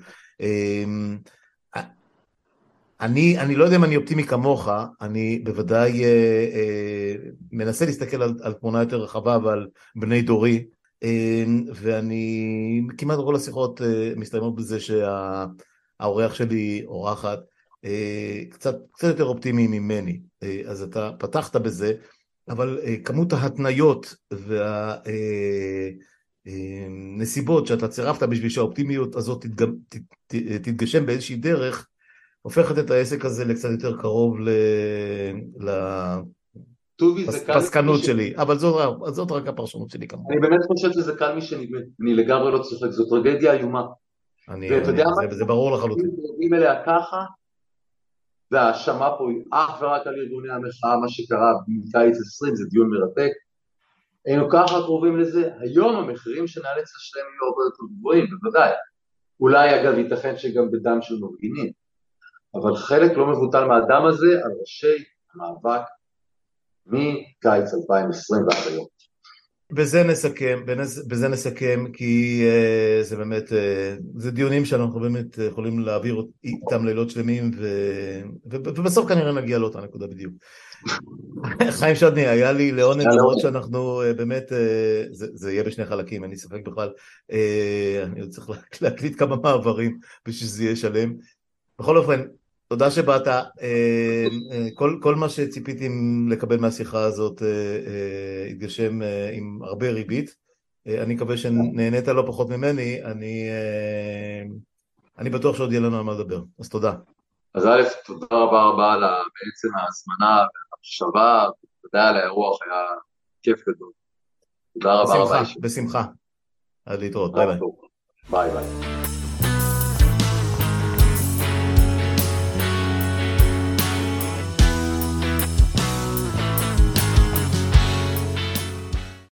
אני, אני לא יודע אם אני אופטימי כמוך, אני בוודאי אה, אה, מנסה להסתכל על, על תמונה יותר רחבה ועל בני דורי, אמ, ואני, כמעט כל השיחות אה, מסתיימות בזה שהאורח שלי, אורחת, אה, קצת, קצת יותר אופטימי ממני. אה, אז אתה פתחת בזה, אבל כמות ההתניות והנסיבות שאתה צירפת בשביל שהאופטימיות הזאת תתגשם באיזושהי דרך, הופכת את העסק הזה לקצת יותר קרוב ל... קל... פסקנות שלי, אבל זאת, רק הפרשנות שלי כמובן. אני באמת חושב שזה קל משנדמה, אני לגמרי לא צוחק, זו טרגדיה איומה. אני, אני, זה, זה ברור לחלוטין. אם אליה ככה, וההאשמה פה היא אך ורק על ארגוני המחאה, מה שקרה בקיץ 20, זה דיון מרתק. היינו ככה קרובים לזה, היום המחירים שנאלץ לשלם יהיו הרבה יותר גבוהים, בוודאי. אולי אגב ייתכן שגם בדם של מפגינים, אבל חלק לא מבוטל מהדם הזה על ראשי המאבק מקיץ 2020 ועד היום. בזה נסכם, בזה נסכם, כי uh, זה באמת, uh, זה דיונים שאנחנו באמת יכולים להעביר איתם לילות שלמים, ו, ובסוף כנראה נגיע לאותה נקודה בדיוק. *laughs* חיים שדני, היה לי לעונג, למרות שאנחנו uh, באמת, uh, זה, זה יהיה בשני חלקים, אין לי ספק בכלל, uh, אני צריך להקליט כמה מעברים בשביל שזה יהיה שלם. בכל אופן, תודה שבאת. אה, אה, כל, כל מה שציפיתי לקבל מהשיחה הזאת אה, התגשם עם הרבה ריבית. אני מקווה שנהנית לא פחות ממני, אני, אני בטוח שעוד יהיה לנו על מה לדבר, אז תודה. אז א', תודה רבה רבה על בעצם ההזמנה והמחשבה, תודה על האירוח, היה כיף גדול. תודה רבה רבה. בשמחה, בשמחה. עד להתראות, ביי ביי. ביי ביי.